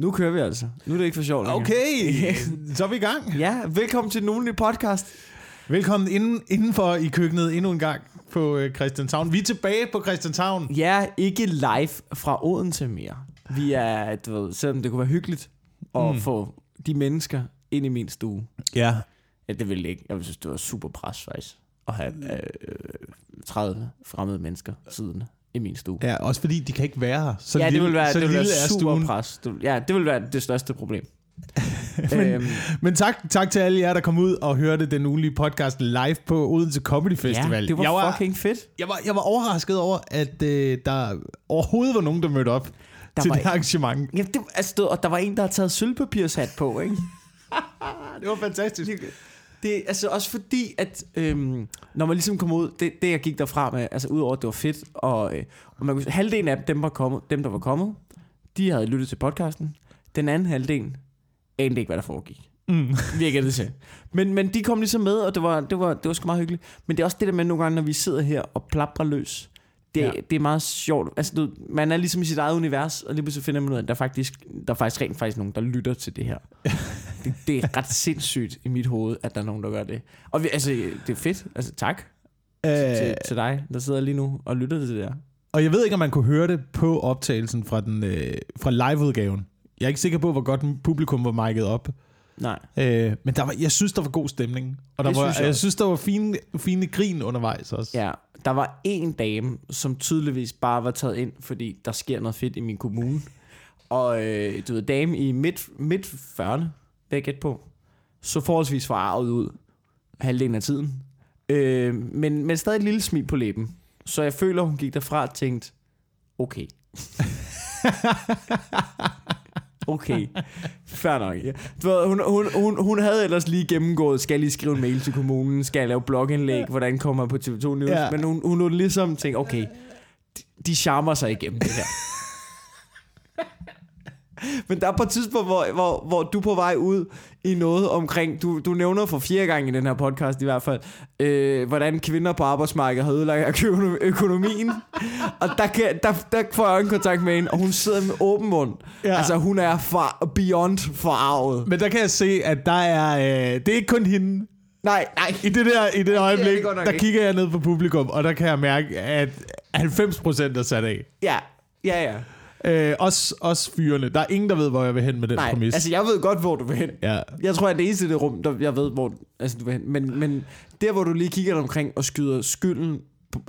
Nu kører vi altså. Nu er det ikke for sjovt. længere. Okay, så er vi i gang. Ja, velkommen til den ugenlige podcast. Velkommen inden, indenfor i køkkenet endnu en gang på øh, Christianshavn. Vi er tilbage på Christianshavn. Ja, ikke live fra Odense mere. Vi er, du ved, selvom det kunne være hyggeligt at mm. få de mennesker ind i min stue. Ja. Ja, det ville det ikke. Jeg ville synes, det var super pres faktisk. At have øh, 30 fremmede mennesker siddende i min stue. Ja, også fordi de kan ikke være her. Så ja, det lille, vil være, så det vil være er super stuen. pres. Det, ja, det vil være det største problem. Men- øhm, Men tak, tak til alle jer, der kom ud og hørte den ugenlige podcast live på Odense Comedy Festival. ja, det var, jeg, var fucking fedt. jeg, var, jeg var overrasket over, at øh, der overhovedet var nogen, der mødte op Der til var det arrangement. Ja, det, altså, og der var en, der havde taget sølvpapirshat på, ikke? Det var fantastisk. Det er altså også fordi, at øhm, når man ligesom kom ud, det, det jeg gik derfra med, altså udover at det var fedt, og, øh, og man kunne, halvdelen af dem, var kommet, dem, der var kommet, de havde lyttet til podcasten. Den anden halvdel anede ikke, hvad der foregik. Mm. Virker det til. Men, men de kom ligesom med, og det var, det, var, det var sgu meget hyggeligt. Men det er også det der med nogle gange, når vi sidder her og plaprer løs. Det, Ja. det er meget sjovt. Altså, du, man er ligesom i sit eget univers, og lige pludselig finder man ud af, at der er faktisk, der er faktisk rent faktisk nogen, der lytter til det her. det, det er ret sindssygt i mit hoved, at der er nogen, der gør det. Og vi, altså, det er fedt. Altså, tak Øh, til, til dig, der sidder lige nu og lytter til det der. og jeg ved ikke, om man kunne høre det på optagelsen fra, den, øh, fra liveudgaven. Jeg er ikke sikker på, hvor godt publikum var mic'et op. Nej. Øh, men der var, jeg synes, der var god stemning. Og der Det var, synes jeg jeg, synes, der var fine, fine grin undervejs også. Ja, der var en dame, som tydeligvis bare var taget ind, fordi der sker noget fedt i min kommune. Og øh, du ved, dame i midt, midt 40'erne, vil jeg gætte på, så forholdsvis forarvet ud halvdelen af tiden. Øh, men, men stadig et lille smil på læben. Så jeg føler, hun gik derfra og tænkte, okay. Okay, fair nok. Ja. Du ved, hun, hun, hun, hun havde ellers lige gennemgået, skal lige skrive en mail til kommunen, skal jeg lave blogindlæg, hvordan kommer jeg på TV2 News, Ja. men hun, hun lå ligesom tænke, okay, de, de charmer sig igennem det her. Men der er på et tidspunkt, hvor, hvor, hvor du er på vej ud i noget omkring, du, du nævner for fjerde gang i den her podcast i hvert fald, øh, hvordan kvinder på arbejdsmarkedet har ødelagt økono- økonomien. og der, kan, der, der får jeg øjenkontakt med hende, og hun sidder med åben mund. Ja. Altså hun er for, beyond forarvet. Men der kan jeg se, at der er... Øh, det er ikke kun hende. Nej, nej. I det der i det øjeblik, godt nok der ikke. kigger jeg ned på publikum, og der kan jeg mærke, at 90% er sat af. Ja, ja, ja. Øh, også, også fyrene. Der er ingen, der ved, hvor jeg vil hen med den Nej, præmis. altså jeg ved godt, hvor du vil hen. ja. Jeg tror, at det eneste det rum, der jeg ved, hvor altså, du vil hen. Men, men der, hvor du lige kigger dig omkring og skyder skylden,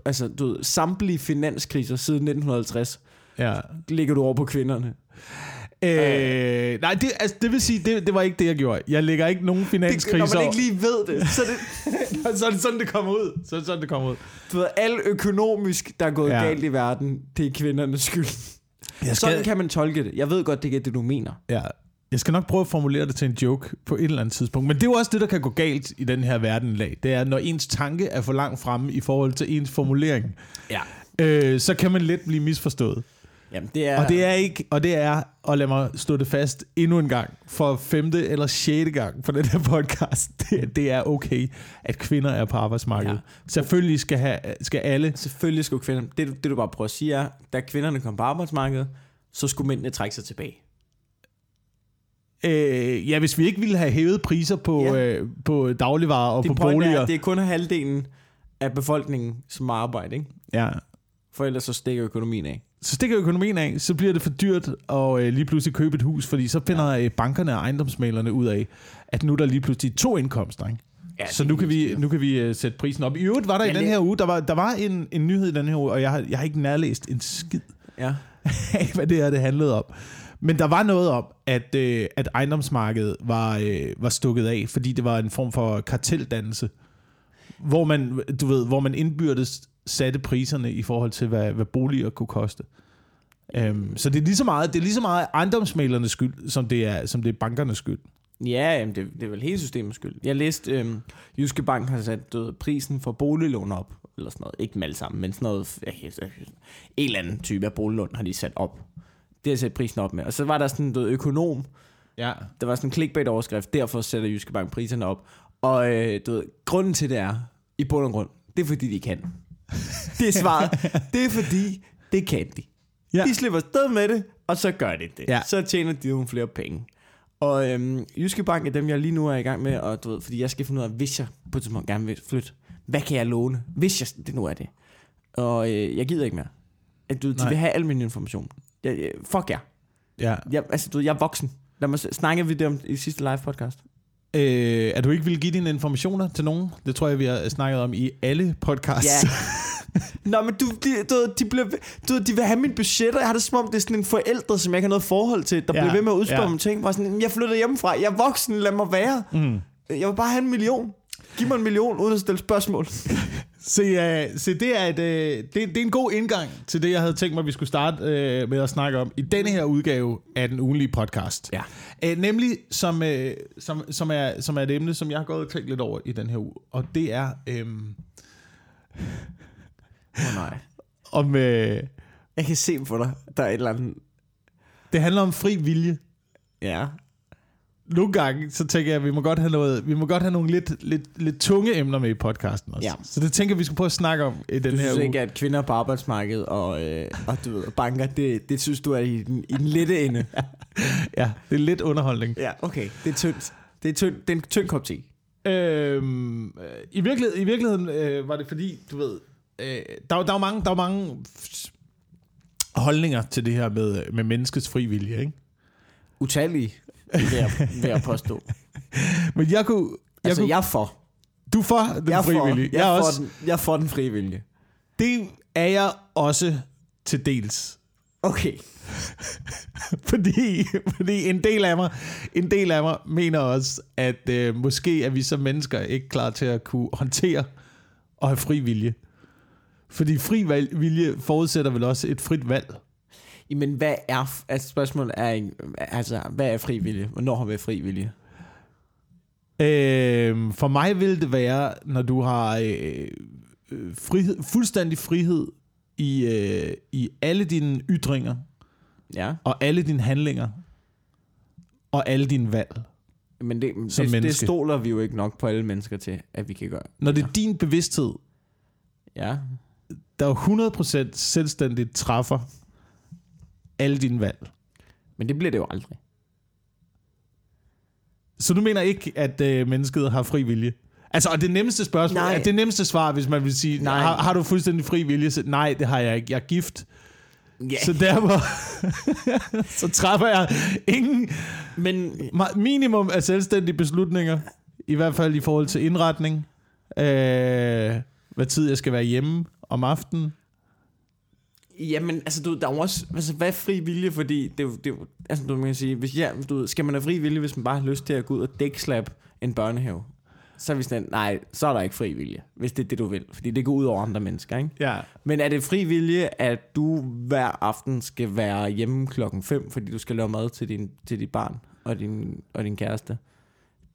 altså du ved, samtlige finanskriser siden 1950, ja. ligger du over på kvinderne. Øh, nej, det, altså, det vil sige, det, det var ikke det, jeg gjorde. Jeg lægger ikke nogen finanskriser når man ikke lige ved det, så det, så er det sådan, det kommer ud. Så er det sådan, det kommer ud. du ved, alt økonomisk, der er gået ja. galt i verden, det er kvindernes skyld. Jeg Sådan kan man tolke det. Jeg ved godt, det er det, du mener. Ja. Jeg skal nok prøve at formulere det til en joke på et eller andet tidspunkt. Men det er jo også det, der kan gå galt i den her verden i dag. Det er, når ens tanke er for langt fremme i forhold til ens formulering, Ja. øh, så kan man let blive misforstået. Jamen, det er... Og det er ikke, og det er, og lad mig stå det fast endnu en gang, for femte eller sjette gang på den her podcast, det, det er okay, at kvinder er på arbejdsmarkedet. Ja. Selvfølgelig skal, have, skal alle, Selvfølgelig skulle kvinder... Det, du- det du bare prøver at sige er, da kvinderne kom på arbejdsmarkedet, så skulle mændene trække sig tilbage. øh, ja, hvis vi ikke ville have hævet priser på, ja. Øh, på dagligvarer og Din på boliger. er, det er kun halvdelen af befolkningen, som har arbejde, ikke? Ja. For ellers så stikker økonomien af. Så stikker økonomien af, så bliver det for dyrt at øh, lige pludselig købe et hus, fordi så finder ja. bankerne og ejendomsmalerne ud af, at nu er der lige pludselig to indkomster, ikke? Ja, så nu kan vi, nu kan vi uh, sætte prisen op. I øvrigt var der i Men den her uge, der var, der var en, en nyhed i den her uge, og jeg har, jeg har ikke nærlæst en skid Ja. af, hvad det her det handlede om. Men der var noget om, at, øh, at ejendomsmarkedet var, øh, var stukket af, fordi det var en form for karteldannelse, hvor man, du ved, hvor man indbyrdes satte priserne i forhold til, hvad, hvad boliger kunne koste. Um, så det er lige så meget, det er lige så meget ejendomsmalernes skyld, som det er, som det er bankernes skyld. Ja, jamen det, det er vel hele systemets skyld. Jeg læste, øhm, Jyske Bank har sat ved, prisen for boliglån op, eller sådan noget. Ikke dem alle sammen, men sådan noget, ja, en eller anden type af boliglån har de sat op. Det har sat prisen op med. Og så var der sådan en økonom, Ja. der var sådan en clickbait-overskrift, derfor sætter Jyske Bank priserne op. Og øh, du ved, grunden til det er, i bund og grund, det er fordi, de kan. Det er svaret. det er fordi, det kan de. Ja. De slipper sted med det, Og så gør det det. Ja. Så tjener de nogle flere penge. Og øhm, Jyske Bank er dem, jeg lige nu er i gang med, og du ved, fordi jeg skal finde ud af, hvis jeg på et tidspunkt gerne vil flytte, hvad kan jeg låne, hvis jeg, det nu er det. Og øh, jeg gider ikke mere. At, du, ved, de Nej. vil have al min information. Jeg, jeg, fuck jer. Ja. Jeg, altså, du, jeg er voksen. Lad mig snakke vi det om i sidste live podcast. Øh, er du ikke vil give dine informationer til nogen? Det tror jeg, vi har snakket om i alle podcasts. Ja. Nå, men du, de, du, de, bliver, du de vil have mit budget, og jeg har det som om, det er sådan en forældre, som jeg ikke har noget forhold til, der Ja, bliver ved med at udspørge ja. mig ting. Bare sådan, jeg flytter hjemmefra, jeg er voksen, lad mig være. Mm. Jeg vil bare have en million. Giv mig en million, uden at stille spørgsmål. Se, uh, se det, er et, uh, det, det er en god indgang til det, jeg havde tænkt mig, vi skulle starte uh, med at snakke om i denne her udgave af den ugenlige podcast. Ja. Uh, nemlig, som, uh, som, som, er, som er et emne, som jeg har gået og tænkt lidt over i den her uge. Og det er Åh oh, nej. om... Uh, Jeg kan se på dig, der er et eller andet... det handler om fri vilje. Ja. Nogle gange, så tænker jeg, at vi må godt have, noget, vi må godt have nogle lidt, lidt, lidt tunge emner med i podcasten også. Ja. Så det tænker vi skal prøve at snakke om i den Du her synes uge. ikke, at kvinder på arbejdsmarkedet og, øh, og du ved, banker, det, det synes du er i den, i den lette ende? Ja, det er lidt underholdning. Ja, okay. Det er tyndt. Det er, tynd, det er en tynd kop te. Øhm, øh, i, virkelighed, I virkeligheden øh, var det fordi, du ved, øh, der, er der er jo mange, der er jo mange holdninger til det her med, med menneskets fri vilje, ikke? Utallige, vil jeg, vil jeg påstå. Men jeg kunne... Jeg Altså, kunne jeg er for. du er for den Jeg er fri for, jeg, Jeg er også, for den, jeg er for den frie vilje. det er jeg også til dels. Okay. Fordi, fordi en, del af mig, en del af mig mener også, at øh, måske er vi som mennesker ikke klar til at kunne håndtere og have fri vilje. Fordi fri vilje forudsætter vel også et frit valg. Men hvad er, altså spørgsmålet er, altså, hvad er fri vilje? Hvornår har vi fri vilje? Øh, for mig vil det være, når du har øh, øh, frihed, fuldstændig frihed i, øh, i alle dine ytringer Ja. og alle dine handlinger og alle dine valg. Men det, Som det, det stoler vi jo ikke nok på alle mennesker til, at vi kan gøre. Når det er din bevidsthed, Ja. der er 100% selvstændigt træffer alle dine valg. Men det bliver det jo aldrig. Så du mener ikke, at øh, mennesket har fri vilje? Altså, og det nemmeste spørgsmål, Nej. er det nemmeste svar, hvis man vil sige, Nej. har, har du fuldstændig fri vilje? Så, nej, det har jeg ikke. Jeg er gift. Ja. Så derfor så træffer jeg ingen Men minimum af selvstændige beslutninger, i hvert fald i forhold til indretning, øh, hvad tid jeg skal være hjemme om aftenen. Jamen, altså, du, der er jo også, altså, hvad er fri vilje? Fordi det er jo, det er jo altså, du man kan sige, hvis jeg, du, ved, skal man have fri vilje, hvis man bare har lyst til at gå ud og dækslap en børnehave? Så er vi sådan, nej, så er der ikke fri vilje, hvis det er det, du vil. Fordi det går ud over andre mennesker, ikke? Ja. Men er det fri vilje, at du hver aften skal være hjemme klokken 5, fordi du skal lave mad til, din, til dit barn og din, og din kæreste?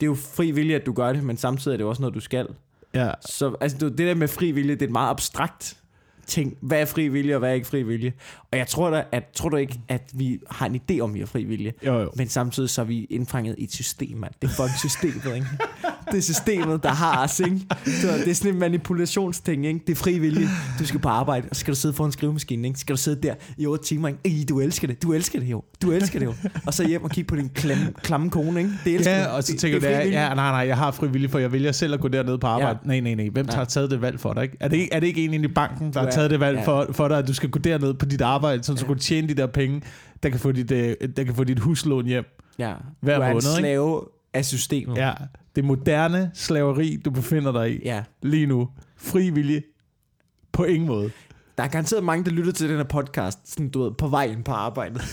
Det er jo fri vilje, at du gør det, men samtidig er det jo også noget, du skal. ja. Så altså, du, det der med fri vilje, det er et meget abstrakt ting. Hvad er fri vilje, og hvad er ikke fri vilje? Og jeg tror da, at, tror du ikke, at vi har en idé om, at vi har fri vilje? Jo, jo. Men samtidig så er vi indfanget i et system, mand. Det er fucking systemet, ikke? Det er systemet, der har os, ikke? Så det er sådan en manipulationsting, ikke? Det er fri vilje. Du skal på arbejde, og så skal du sidde foran skrivemaskinen, ikke? Så skal du sidde der i 8 timer, ikke? Ej, du elsker det. Du elsker det jo. Du elsker det jo. Og så hjem og kigge på din klamme, klamme kone, ikke? Det elsker Ja, og så tænker det du, er fri ja, vilje. ja, nej, nej, jeg har frivillig, for jeg vælger selv at gå derned på arbejde. Ja. Ja. Nej, nej, nej. Hvem Nej. har taget det valg for dig? Ikke? Er, det ikke, er det ikke i banken, der har taget det valg ja. for, for dig, at du skal gå derned på dit arbejde, så du Ja. kan tjene de der penge, der kan få dit, øh, der kan få dit huslån hjem? Ja. Hver du er måned, ikke? slave af systemet. Ja, det moderne slaveri, du befinder dig i ja. lige nu. Fri vilje. På ingen måde. Der er garanteret mange, der lytter til den her podcast, sådan, du ved, på vej ind på arbejdet.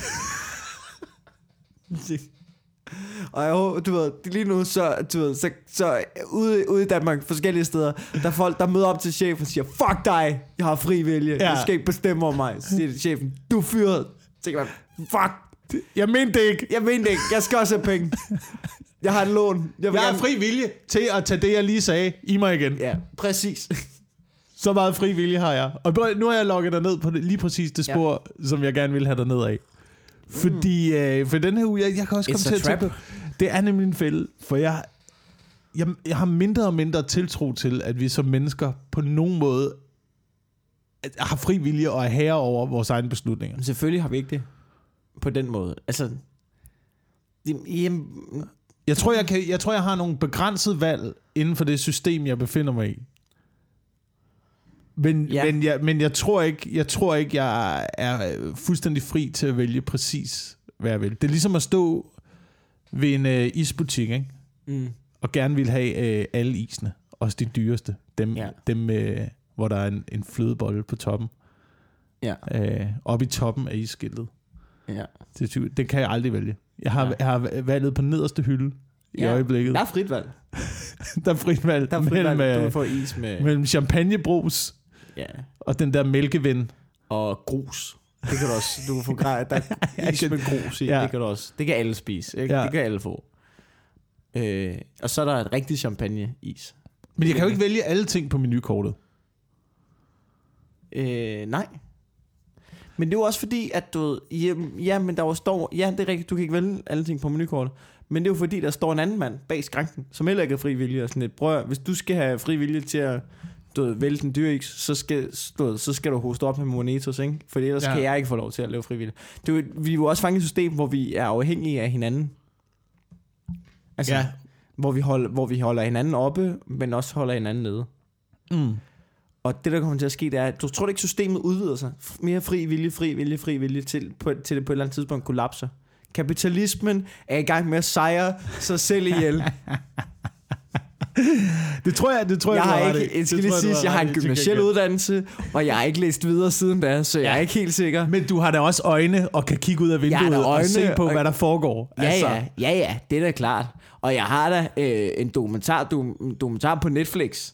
Og jeg håber, du ved, lige nu, så, du ved, så, så ude, ude i Danmark, forskellige steder, der er folk, der møder op til chefen og siger, fuck dig, jeg har fri vilje, Ja. du skal ikke bestemme over mig. Så siger chefen, du er fyret. Så tænker man, fuck, Jeg mente det ikke. jeg mener det ikke, jeg skal også have penge. Jeg har et lån. Jeg, Jeg har gerne- fri vilje til at tage det, jeg lige sagde, i mig igen. Ja, præcis. Så meget fri vilje har jeg. Og nu har jeg logget dig ned på lige præcis det spor, ja. som jeg gerne vil have dig ned af. Fordi øh, for den her uge, jeg, jeg kan også It's komme til at tænke på, det er nemlig en fælde, for jeg, jeg, jeg har mindre og mindre tiltro til, at vi som mennesker på nogen måde har fri vilje og er herre over vores egne beslutninger. Men selvfølgelig har vi ikke det. på den måde. Altså, jamen, Jeg tror, jeg, kan, jeg tror, jeg har nogle begrænset valg inden for det system, jeg befinder mig i. Men, Ja. ja. men, jeg, men jeg tror ikke, jeg tror ikke, jeg er øh, fuldstændig fri til at vælge præcis, hvad jeg vil. Det er ligesom at stå ved en øh, isbutik, ikke? mm, og gerne vil have øh, alle isene. Også de dyreste. Dem, Ja. ja. dem øh, hvor der er en, en flødebolle på toppen. ja, Øh, oppe i toppen af isskiltet. ja. Det, det kan jeg aldrig vælge. Jeg har, Nej. jeg har valget på nederste hylde i Ja, øjeblikket. Der er frit valg. Der er frit valg Der er frit mellem, valg. Du øh, kan få is med, mellem champagnebrus ja, og den der mælkeven. og grus. Det kan du også. Du kan få grej, der er is med grus i. ja. Det kan du også. Det kan alle spise. Ikke? Ja. Det kan alle få. Øh, og så er der et rigtigt champagne-is. Men jeg kan jo ikke vælge alle ting på menukortet. Øh, nej. Men det er jo også fordi, at du ja, ja, men der jo står, ja, det er rigtigt, du kan ikke vælge alle ting på menukortet, men det er jo fordi, der står en anden mand bag skranken, som heller ikke er fri vilje, og sådan lidt, prøv at- hvis du skal have fri vilje til at du ved, vælge den dyre så skal, du ved, så skal du hoste op med monetos, ikke? For ellers ja. Kan jeg ikke få lov til at lave frivilligt. Det er jo, vi er jo også fanget i et system, hvor vi er afhængige af hinanden. Altså, ja. Hvor, vi holder, hvor vi holder hinanden oppe, men også holder hinanden nede. Mm. Og det, der kommer til at ske, det er, at du tror du ikke, systemet udvider sig? Mere fri vilje, fri vilje, fri vilje, til, på, til det på et eller andet tidspunkt kollapser. Kapitalismen er i gang med at sejre sig selv ihjel. Det tror jeg, det tror jeg, jeg har ikke, jeg skal lige sige, jeg har en gymnasiel uddannelse, og jeg har ikke læst videre siden da, så jeg er Ja. ikke helt sikker. Men du har da også øjne og kan kigge ud af vinduet da og øjne, se på, og- hvad der foregår. Ja, ja, ja, ja, det er da klart. Og jeg har da øh, en dokumentar, du, dokumentar på Netflix,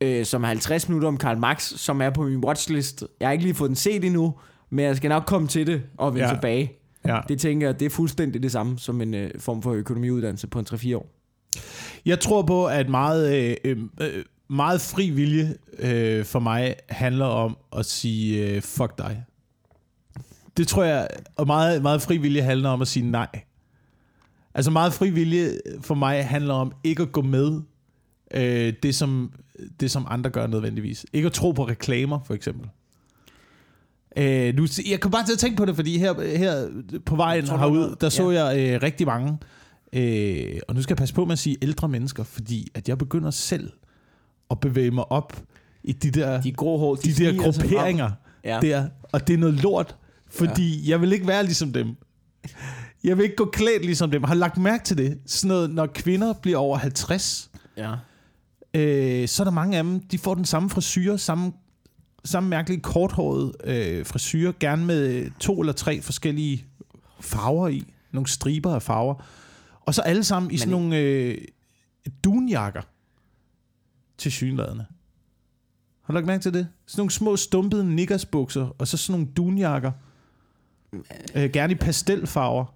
øh, som er 50 minutter om Karl Marx, som er på min watchlist. Jeg har ikke lige fået den set endnu, men jeg skal nok komme til det og vende. Ja. tilbage. ja. Det tænker jeg, det er fuldstændig det samme som en øh, form for økonomiuddannelse på en 3-4 år. Jeg tror på, at meget, øh, øh, øh, meget fri vilje øh, for mig handler om at sige øh, fuck dig. Det tror jeg, og meget, meget fri vilje handler om at sige nej. Altså meget fri vilje for mig handler om ikke at gå med øh, det, som, det, som andre gør nødvendigvis. Ikke at tro på reklamer, for eksempel. Øh, nu, jeg kan bare til at tænke på det, fordi her, her på vejen herud, der så Ja. jeg øh, rigtig mange, øh, og nu skal jeg passe på med at sige ældre mennesker, fordi at jeg begynder selv at bevæge mig op i de der, De grå hår, de, de der grupperinger Ja. der, og det er noget lort, fordi ja. jeg vil ikke være ligesom dem. Jeg vil ikke gå klædt ligesom dem. Jeg har lagt mærke til det. Sådan noget, når kvinder bliver over 50, ja. øh, så er der mange af dem, de får den samme frisyr, samme, samme mærkelige korthårede øh, frisyr, gerne med to eller tre forskellige farver i. Nogle striber af farver. Og så alle sammen i sådan Men- nogle øh, dunjakker til synladende. Har du lagt mærke til det? Sådan nogle små stumpede nikkersbukser, og så sådan nogle dunjakker. Øh, gerne i pastelfarver.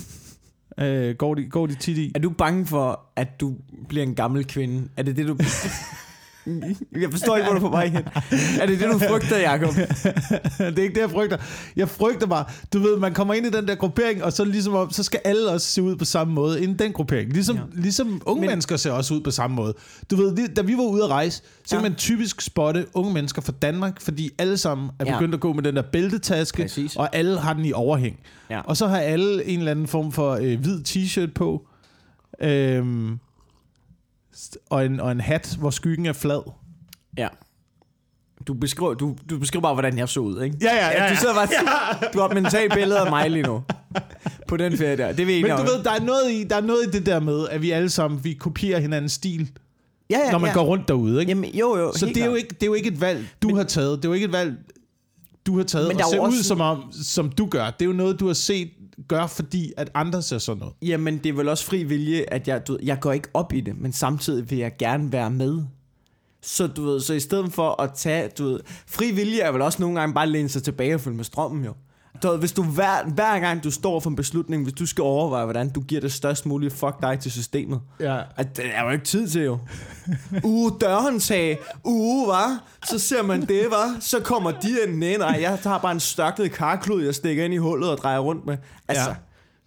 øh, går, de, går de tit i. Er du bange for, at du bliver en gammel kvinde? Er det det, du... jeg forstår ikke, hvor du er på vej hen. Er det det, du frygter, Jacob? det er ikke det, jeg frygter. Jeg frygter bare, du ved, man kommer ind i den der gruppering, og så ligesom om, så skal alle også se ud på samme måde inden den gruppering. Ligesom, Ja. ja. ligesom unge Men- Men, mennesker ser også ud på samme måde. Du ved, da vi var ude at rejse, så Ja. kan man typisk spotte unge mennesker fra Danmark, fordi alle sammen er Ja. begyndt at gå med den der bæltetaske, Præcis. og alle har den i overhæng. Ja. Og så har alle en eller anden form for øh, hvid t-shirt på, øhm, og, en, og en hat, hvor skyggen er flad. Ja. Du beskriver, du, du beskriver bare, hvordan jeg så ud, ikke? Ja, ja, ja, Du ja. sidder bare, du har et mentalt billede af mig lige nu. På den ferie der. Det er enige Men du om. ved, der er, noget i, der er noget i det der med, at vi alle sammen, vi kopierer hinandens stil, ja, ja, når man ja. går rundt derude, ikke? Jamen, jo, jo. Så det er, jo ikke, det er jo ikke et valg, du Men- har taget. Det er jo ikke et valg, du har taget Men og der er se jo ud, også- som, om, som du gør. Det er jo noget, du har set gør, fordi at andre ser sådan noget. Jamen, det er vel også fri vilje, at jeg, du, jeg går ikke op i det, men samtidig vil jeg gerne være med. Så du ved, så i stedet for at tage, du ved, fri vilje er vel også nogle gange bare at læne sig tilbage og følge med strømmen jo. Du ved, hvis du hver, hver gang du står for en beslutning, hvis du skal overveje, hvordan du giver det størst mulige fuck dig til systemet, Ja. at det er jo ikke tid til jo. Uh, dørhåndtag. Uh, var. Så ser man det, var. Så kommer de ind. Nej, nej, jeg tager bare en størknet karklud, jeg stikker ind i hullet og drejer rundt med. Altså, ja.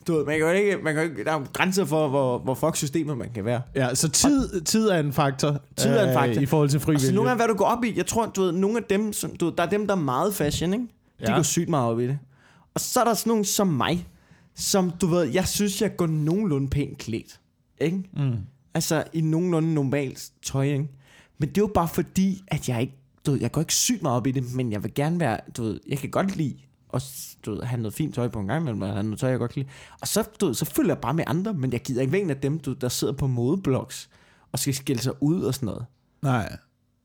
Du ved, man kan jo ikke, man kan jo ikke, der er grænser for, hvor, hvor fuck systemet man kan være. Ja, så tid, tid er en faktor. Tid er en øh, faktor. I forhold til frivillige. nogle gange, hvad du går op i, jeg tror, du ved, nogle af dem, som, du ved, der er dem, der er meget fashion, ikke? De Ja. går sygt meget op i det. Og så er der sådan nogen som mig, som du ved, jeg synes, jeg går nogenlunde pænt klædt. Ikke? Mm. Altså i nogenlunde normalt tøj, ikke? Men det er jo bare fordi, at jeg ikke, du ved, jeg går ikke sygt meget op i det, men jeg vil gerne være, du ved, jeg kan godt lide og du ved, have noget fint tøj på en gang imellem, og have noget tøj, jeg godt kan lide. Og så, du ved, så følger jeg bare med andre, men jeg gider ikke være en af dem, du, der sidder på modeblogs og skal skille sig ud og sådan noget. Nej.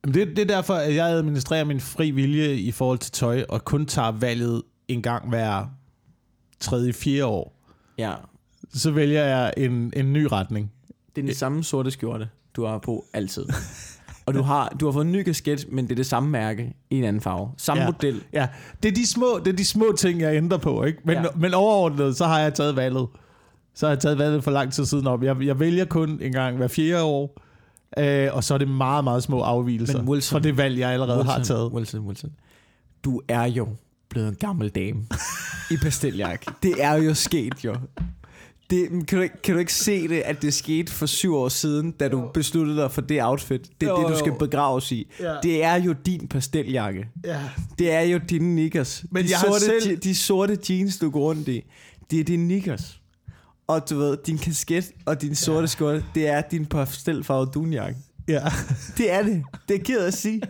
Men det, det er derfor, at jeg administrerer min fri vilje i forhold til tøj, og kun tager valget en gang hver tredje, fjerde år. Ja, Så vælger jeg en, en ny retning. det er den samme sorte skjorte, du har på altid. og du har, du har fået en ny kasket, men det er det samme mærke i en anden farve. Samme Ja. model. Ja, det er de små, det er de små ting, jeg ændrer på, ikke? Men, ja. Ja. men overordnet, så har jeg taget valget. Så har jeg taget valget for lang tid siden op. Jeg, jeg vælger kun en gang hver fjerde år, øh, og så er det meget, meget små afvielser Men Wilson- fra det valg, jeg allerede Wilson, har taget. Wilson, Wilson. Du er jo blevet en gammel dame i pasteljak. Det er jo sket jo. Det, kan, du, ikke- kan du ikke se det, at det skete for syv år siden, da du besluttede dig for det outfit? Det er Jo, det, du jo. skal begraves i. Ja. Det er jo din pastelljakke. Ja. Det er jo dine knickers. Men de, jeg sorte, selv- de sorte jeans, du går rundt i, det er dine knickers. Og du ved, din kasket og din sorte ja. skjorte, det er din pastelfarvede dunjakke. ja. Det er det. Det er jeg ked at sige.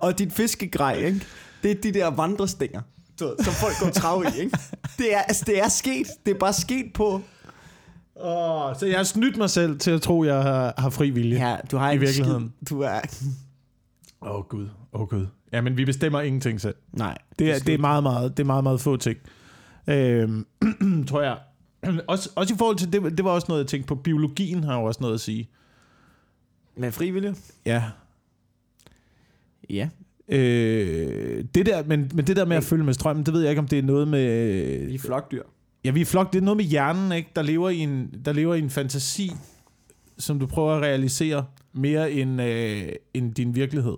Og dit fiskegrej, ikke? Det er de der vandrestænger, som folk går trav i, ikke? Det er, altså, det er sket. Det er bare sket på... Oh, så jeg har snydt mig selv til at tro, jeg har, har fri vilje. Ja, du har I en virkeligheden. Skid. Du er... Åh oh, gud, åh oh, gud. Ja, men vi bestemmer ingenting selv. Nej. Det er, slut. det er, meget, meget, det er meget, meget få ting. Øhm, tror jeg. Også, også i forhold til, det, det var også noget, jeg tænkte på. Biologien har jo også noget at sige. Med frivillige? Ja. Ja. Øh, det der, men, men det der med at følge med strømmen, det ved jeg ikke, om det er noget med... De er flokdyr. Ja, vi er flok. Det er noget med hjernen, ikke? Der lever i en, der lever i en fantasi, som du prøver at realisere mere end, øh, end din virkelighed.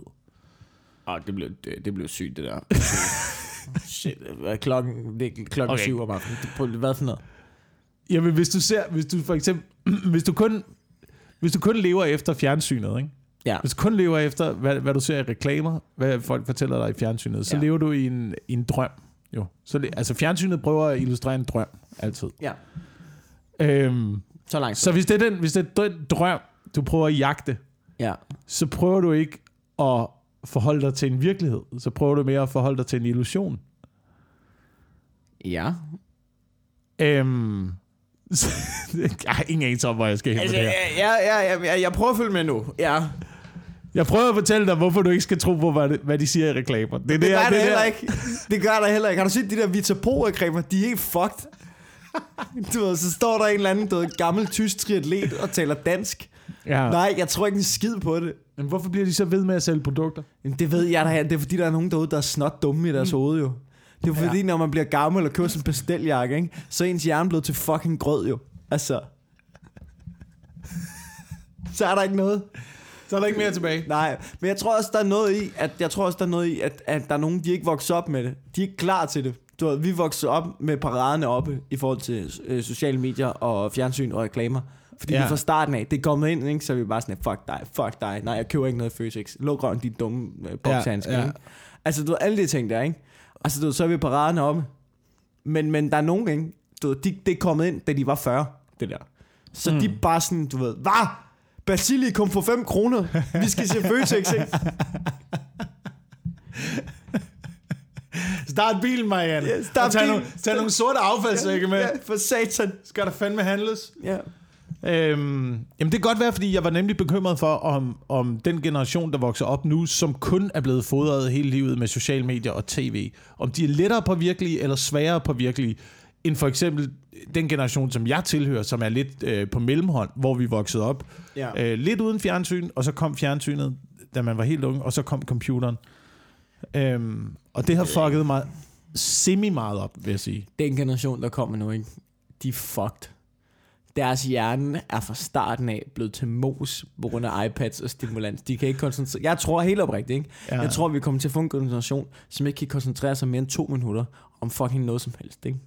Åh, det blev, det, det blev sygt, det der. Shit, hvad er klokken, det er klokken Okay. syv om aftenen. Hvad for noget? Jamen, hvis du ser, hvis du for eksempel, hvis du kun, hvis du kun lever efter fjernsynet, ikke? Ja. Hvis du kun lever efter, hvad, hvad du ser i reklamer, hvad folk fortæller dig i fjernsynet, så Ja. lever du i en, i en drøm. Jo. Så, altså, fjernsynet prøver at illustrere en drøm, altid. Ja. Øhm, Så langt. så hvis det, er den, hvis det er den drøm, du prøver at jagte, Ja. så prøver du ikke at forholde dig til en virkelighed. Så prøver du mere at forholde dig til en illusion. Ja. Øhm, jeg har ingen anelse om, hvor jeg skal hen med Altså, det her. ja, ja, ja, ja, jeg prøver at følge med nu. Ja. Jeg prøver at fortælle dig, hvorfor du ikke skal tro på, hvad, det, de siger i reklamer. Det, er Det, det gør der er heller ikke. Det gør der heller ikke. Har du set de der Vitapro-reklamer? De er helt fucked. Du ved, så står der en eller anden du ved, gammel tysk triatlet og taler dansk. Ja. Nej, jeg tror ikke en skid på det. Men hvorfor bliver de så ved med at sælge produkter? Men det ved jeg da. Det er fordi, der er nogen derude, der er snot dumme i deres hoved jo. Det er fordi, Ja. når man bliver gammel og køber sådan en pastelljakke, ikke? så er ens hjerne blevet til fucking grød jo. Altså. så er der ikke noget. Så er der ikke mere tilbage. Nej, men jeg tror også, der er noget i, at, jeg tror også, der er noget i, at, at der er nogen, de ikke vokser op med det. De er ikke klar til det. Du ved, vi voksede op med paraderne oppe i forhold til øh, sociale medier og fjernsyn og reklamer. Fordi Ja. vi fra starten af, det er kommet ind, ikke? så vi bare sådan, fuck dig, fuck dig. Nej, jeg køber ikke noget Føtex. Luk røven, de dumme øh, bokshandsker. Ja, Ja. Altså, du ved, alle de ting der, ikke? Altså, du ved, så er vi paraderne oppe. Men, men der er nogen, ikke? Du ved, de, det er kommet ind, da de var 40, det der. Så mm. de bare sådan, du ved, hvad? Basilikum for 5 kroner. Vi skal se Føtex, ikke? Start bilen, Marianne. Ja, start Og tag, bilen. nogle, tag nogle sorte affaldssække med. Ja, for satan. Skal der fandme handles? Ja. Øhm, jamen det kan godt være, fordi jeg var nemlig bekymret for, om, om den generation, der vokser op nu, som kun er blevet fodret hele livet med sociale medier og tv, om de er lettere på virkelige eller sværere på virkelige, end for eksempel den generation, som jeg tilhører, som er lidt øh, på mellemhånd, hvor vi voksede op. ja. Øh, lidt uden fjernsyn, og så kom fjernsynet, da man var helt ung, og så kom computeren. Øhm, og det har fucket mig semi meget op, vil jeg sige. Den generation, der kommer nu, ikke? De er fucked. Deres hjerne er fra starten af blevet til mos på grund af iPads og stimulans. De kan ikke koncentrere Jeg tror helt oprigtigt, ikke? Ja. Ja. Jeg tror, vi kommer til at få en generation, som ikke kan koncentrere sig mere end to minutter om fucking noget som helst, ikke?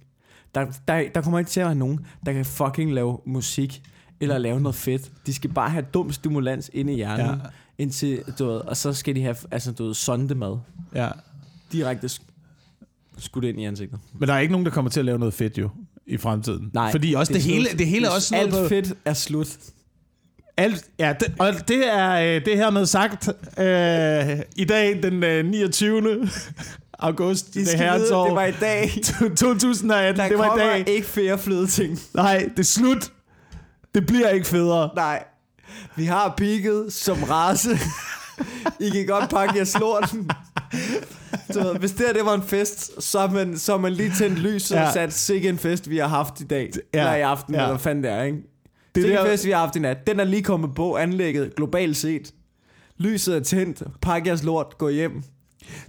Der, der, der kommer ikke til at være nogen, der kan fucking lave musik eller lave noget fedt. De skal bare have dum stimulans ind i hjernen, Ja. indtil, du ved, og så skal de have, altså, du ved, sondemad. Ja. Direkte sk- skudt ind i ansigtet. Men der er ikke nogen, der kommer til at lave noget fedt jo i fremtiden. Nej, Fordi også det, det hele, det hele er også sådan Alt noget fedt er slut. Alt, ja, det, og det er, øh, det er hermed sagt øh, i dag, den øh, 29. august, I det herrens år, det var i dag. 2018, Der det var i dag. ikke flere fede ting. Nej, det er slut. Det bliver ikke federe. Nej. Vi har peaked som race. I kan godt pakke jeres lorten. Ved, hvis det her det var en fest, så har man, så man lige tændt lyset Ja. og sat sikke en fest, vi har haft i dag. Ja. Eller i aften, Ja. eller hvad fanden det er, ikke? Det er en der- fest, vi har haft i nat. Den er lige kommet på anlægget globalt set. Lyset er tændt. Pak jeres lort. Gå hjem.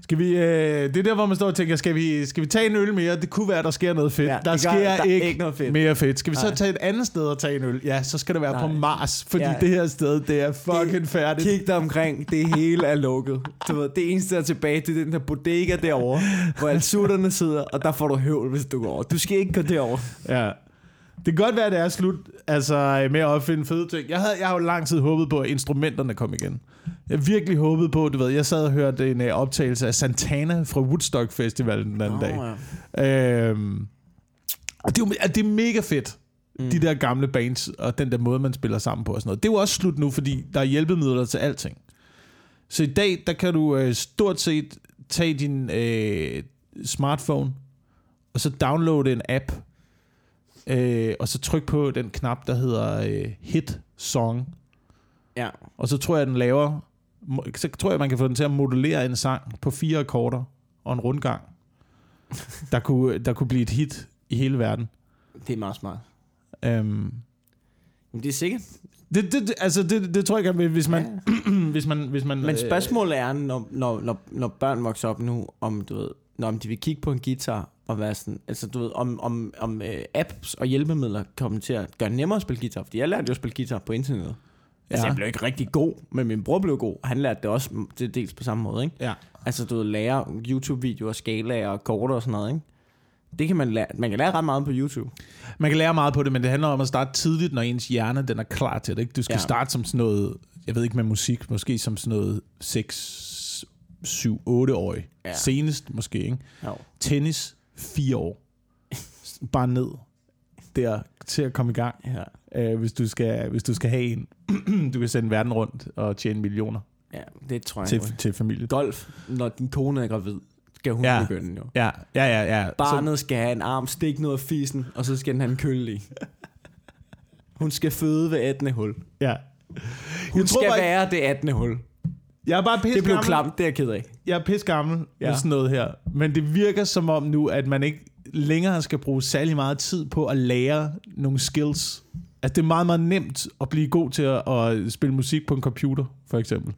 Skal vi, øh, det er der, hvor man står og tænker, skal vi, skal vi tage en øl mere? Det kunne være, der sker noget fedt. Ja, der gør- sker der er ikke, ikke noget fedt. mere fedt. Skal vi så Nej. tage et andet sted og tage en øl? Ja, så skal det være Nej. på Mars, fordi Ja. det her sted, det er fucking færdigt. Kig dig omkring. Det hele er lukket. Du ved, det eneste, der er tilbage, det er den der bodega derovre, hvor alle sutterne sidder, og der får du høvl, hvis du går over. Du skal ikke gå derover. Ja. Det kan godt være, at det er slut altså, med at opfinde fede ting. Jeg, havde, jeg har jo lang tid håbet på, at instrumenterne kom igen. Jeg virkelig håbet på, du ved, jeg sad og hørte en uh, optagelse af Santana fra Woodstock Festivalen den anden dag. ja. Øhm, og det er, jo, det er mega fedt, mm. de der gamle bands, og den der måde, man spiller sammen på og sådan noget. Det er jo også slut nu, fordi der er hjælpemidler til alting. Så i dag, der kan du øh, stort set tage din øh, smartphone, og så downloade en app, øh, og så tryk på den knap, der hedder øh, Hit Song, ja. og så tror jeg, den laver, så tror jeg, man kan få den til at modellere en sang på fire akkorder og en rundgang, der kunne, der kunne blive et hit i hele verden. Det er meget smart. Øhm, Men det er sikkert. det, det, altså det, det tror jeg ikke, hvis man, hvis man, hvis man, Men spørgsmålet er, når, når, når, når børn vokser op nu, om du ved, når de vil kigge på en guitar og være sådan, altså du ved, om, om, om uh, apps og hjælpemidler kommer til at gøre det nemmere at spille guitar, fordi jeg lærte jo at spille guitar på internettet. Altså, Ja. jeg blev ikke rigtig god, men min bror blev god. Han lærte det også til dels på samme måde, ikke? Ja. Altså, du ved, lære YouTube-videoer, skalaer og akkorder og sådan noget, ikke? Det kan man lære. Man kan lære ret meget på YouTube. Man kan lære meget på det, men det handler om at starte tidligt, når ens hjerne den er klar til det. Ikke? Du skal ja. starte som sådan noget, jeg ved ikke med musik, måske som sådan noget 6, 7, 8 årig. Ja. Ja. Senest måske, ikke? Jo. Tennis, 4 år. Bare ned der til at komme i gang, Ja. øh, hvis, du skal, hvis du skal have en. du kan sende verden rundt og tjene millioner ja, det tror jeg. til, til familien. Golf, når din kone er gravid, skal hun Ja. begynde jo. Ja, ja, ja. ja. Så, Barnet skal have en arm, stik noget af fisen, og så skal den have en kølle i. Hun skal føde ved 18. hul. ja. Hun Jeg tror skal bare være det 18. hul. Jeg er bare pisse Det blev gammel. klamt, det er jeg ked af. Jeg er pisse gammel ja. Med sådan noget her. Men det virker som om nu, at man ikke længere skal bruge særlig meget tid på at lære nogle skills. At det er meget, meget nemt at blive god til at, at spille musik på en computer, for eksempel.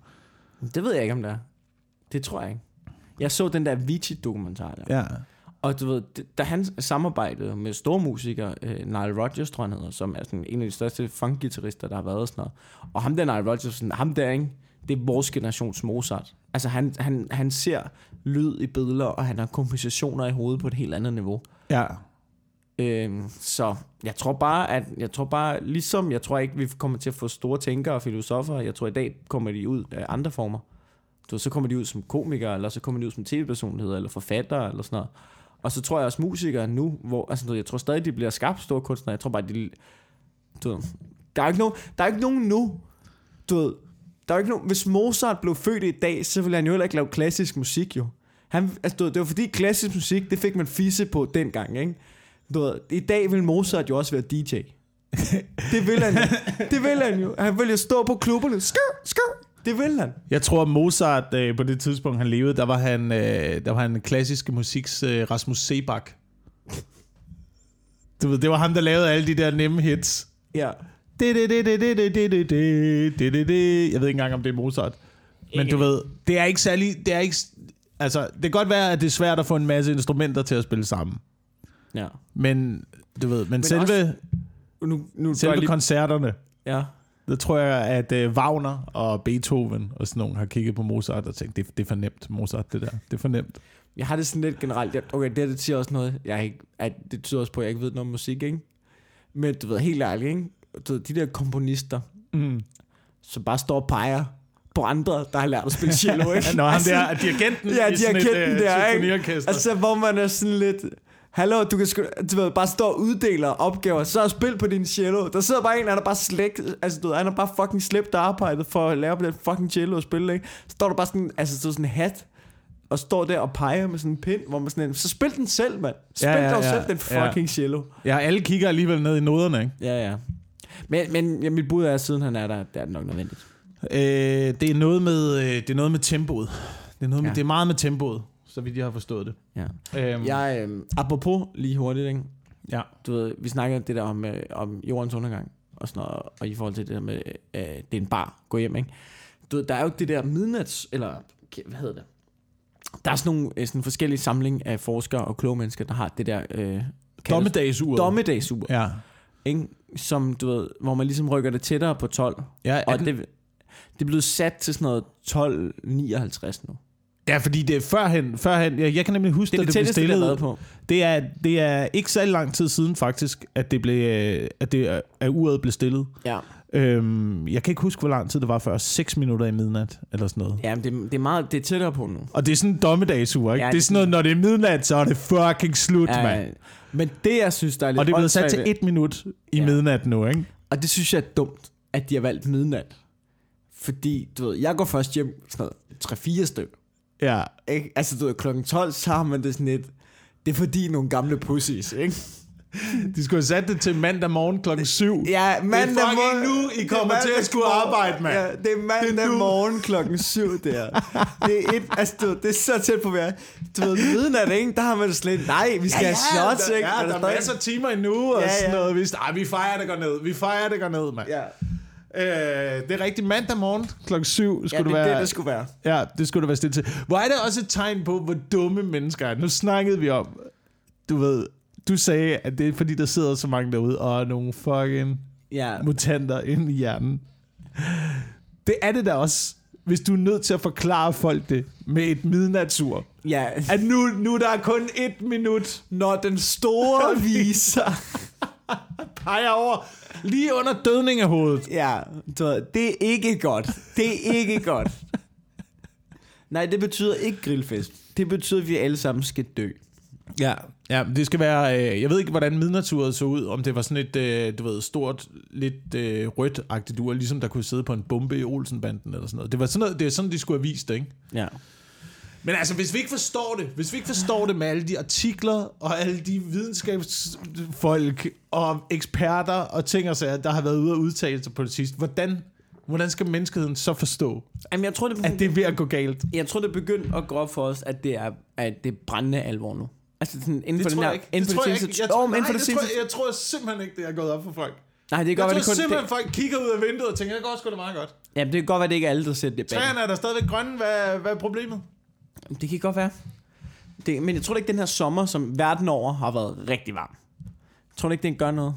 Det ved jeg ikke, om det er. Det tror jeg ikke. Jeg så den der Avicii-dokumentar der. Ja. Og du ved, da han samarbejdede med store musikere, øh, Nile Rodgers, tror han hedder, som er sådan en af de største funk-guitarister, der har været og sådan noget. Og ham der, Nile Rodgers, sådan, ham der, ikke? Det er vores generations Mozart. Altså, han, han, han ser lyd i billeder, og han har kompositioner i hovedet på et helt andet niveau. Ja. Øhm, så jeg tror bare, at jeg tror bare, ligesom jeg tror ikke, vi kommer til at få store tænkere og filosofer. Jeg tror i dag kommer de ud af andre former. Du, så kommer de ud som komikere, eller så kommer de ud som tv-personligheder, eller forfattere, eller sådan noget. Og så tror jeg også musikere nu, hvor, altså, du jeg tror stadig, de bliver skabt store kunstnere. Jeg tror bare, de, du ved, der er ikke nogen, der er ikke nogen nu, du ved, der er ikke nogen, hvis Mozart blev født i dag, så ville han jo heller ikke lave klassisk musik, jo. Han, altså, det var fordi klassisk musik, det fik man fisse på dengang, ikke? Du ved, I dag vil Mozart jo også være DJ. det vil han jo. Det vil han jo. Han vil jo stå på klubberne. Skør, skør. Det vil han. Jeg tror, at Mozart, øh, på det tidspunkt, han levede, der var han, øh, der var han klassiske musiks øh, Rasmus Sebak. Du ved, det var ham, der lavede alle de der nemme hits. Ja. Jeg ved ikke engang, om det er Mozart. Men du ved, det er ikke særlig... Det er ikke, altså, det kan godt være, at det er svært at få en masse instrumenter til at spille sammen. Ja. Men, du ved, men, men selve, også, nu, nu selve lige... koncerterne, ja. der tror jeg, at uh, Wagner og Beethoven og sådan nogen har kigget på Mozart og tænkt, det, det er for nemt, Mozart, det der. Det er for nemt. Jeg har det sådan lidt generelt. Okay, det her det siger også noget, jeg ikke, at det tyder også på, at jeg ikke ved noget om musik, ikke? Men du ved, helt ærligt, ikke? Du ved, de der komponister, Mm. som bare står og peger på andre, der har lært at spille cello, ikke? Nå, ham der, dirigenten ja, i sådan et, øh, der, ikke? Altså, hvor man er sådan lidt... Hallo, du kan sgu, du ved, bare stå og uddeler opgaver, så spil på din cello. Der sidder bare en, han er bare slægt, altså du ved, han har bare fucking slæbt arbejdet for at lære på den fucking cello og spille, ikke? Så står der bare sådan, altså så sådan en hat, og står der og peger med sådan en pind, hvor man sådan, så spil den selv, mand. Spil Ja, ja, ja, ja, dog ja. selv den Ja. fucking cello. Ja, alle kigger alligevel ned i noderne, ikke? Ja, ja. Men, men ja, mit bud er, at siden han er der, det er det nok nødvendigt. Øh, det, er noget med, øh, det er noget med tempoet. Det er, noget med, Ja. det er meget med tempoet, så vidt jeg har forstået det. Ja. Øhm, Jeg, øh, apropos lige hurtigt, ikke? ja. du ved, vi snakkede det der om, øh, om jordens undergang, og sådan noget, og i forhold til det der med, øh, det er en bar, gå hjem, ikke? Du ved, der er jo det der midnats, eller hvad hedder det? Der er sådan nogle øh, sådan forskellige samling af forskere og kloge mennesker, der har det der... Øh, kaldes- Dommedagsuret. Dommedagsur, Ja. Ikke? Som, du ved, hvor man ligesom rykker det tættere på 12. Ja, Og det, det, er blevet sat til sådan noget 12.59 nu. ja, fordi det er førhen, førhen jeg, jeg kan nemlig huske, Det at det det blev det stillet, på. det er, det er ikke så lang tid siden faktisk, at det blev, at det er, at uret blev stillet. Ja, Øhm, jeg kan ikke huske, hvor lang tid det var før. 6 minutter i midnat, eller sådan noget. ja men det, det, er meget, det er tættere på nu. Og det er sådan en dommedagsur, ikke? Ja, det er sådan noget, når det er midnat, så er det fucking slut, ja, mand. men det, jeg synes, der er lidt Og det er blevet sat til ved- et minut i Ja. midnat nu, ikke? Og det synes jeg er dumt, at de har valgt midnat. Fordi, du ved, jeg går først hjem sådan noget 3-4 stykker. Ja. Ikke? Altså, du ved, klokken 12, så har man det sådan lidt... Det er fordi nogle gamle pussies, ikke? De skulle have sat det til mandag morgen klokken 7. Ja, mandag fucking morgen... nu, I det er kommer til at skulle arbejde, mand. Ja, det er mandag Det er morgen klokken 7, der. Det er, et, altså, du, det er så tæt på hver. Du ved, midnat, ikke? Der har man det slet nej, vi skal ja, ja, have shots, der, ikke? Ja, Men der er masser af timer endnu og Ja, ja, ja. sådan noget. Vi, ej, vi fejrer det går ned. Vi fejrer det går ned, mand. Ja, Øh, det er rigtigt. Mandag morgen klokken 7 ja skulle det det er være. det, det skulle være. Ja, det skulle det være stille til. Hvor er det også et tegn på, hvor dumme mennesker er. Nu snakkede vi om, du ved, du sagde, at det er fordi, der sidder så mange derude, og er nogle fucking Ja, mutanter inde i hjernen. Det er det da også, hvis du er nødt til at forklare folk det med et midnatsur. ja. At nu, nu der er kun et minut, Når den store viser... peger over lige under dødningehovedet. Ja, du ved, det er ikke godt. Det er ikke godt. Nej, det betyder ikke grillfest. Det betyder, at vi alle sammen skal dø. Ja, ja det skal være... Øh, jeg ved ikke, hvordan midnatsuret så ud. Om det var sådan et, øh, du ved, stort, lidt øh, rødt-agtigt ur, ligesom der kunne sidde på en bombe i Olsenbanden eller sådan noget. Det var sådan noget, det er sådan, de skulle have vist det, ikke? Ja. Men altså, hvis vi ikke forstår det, hvis vi ikke forstår det med alle de artikler og alle de videnskabsfolk og eksperter og ting og sager, der har været ude og udtale sig på det sidste, hvordan, hvordan skal menneskeheden så forstå, Jamen, jeg tror, det, at det er ved at gå galt? jeg tror, det er begyndt at gå op for os, at det er, at det er brændende alvor nu. Altså sådan, inden for Det den tror her, jeg inden Det for tror det jeg. Jeg Jo, tror, men inden for nej, det det tror jeg, jeg tror simpelthen ikke, det er gået op for folk. nej, det kan Jeg godt være, tror det kun, simpelthen, det, folk kigger ud af vinduet og tænker, det går sgu da meget godt. ja, det kan godt være, det ikke er alle, der ser debatten. Træerne er der stadigvæk grønne. Hvad, hvad er problemet? Det kan godt være. Det, men jeg tror ikke, den her sommer, som verden over har været rigtig varm. Jeg tror ikke, den gør noget.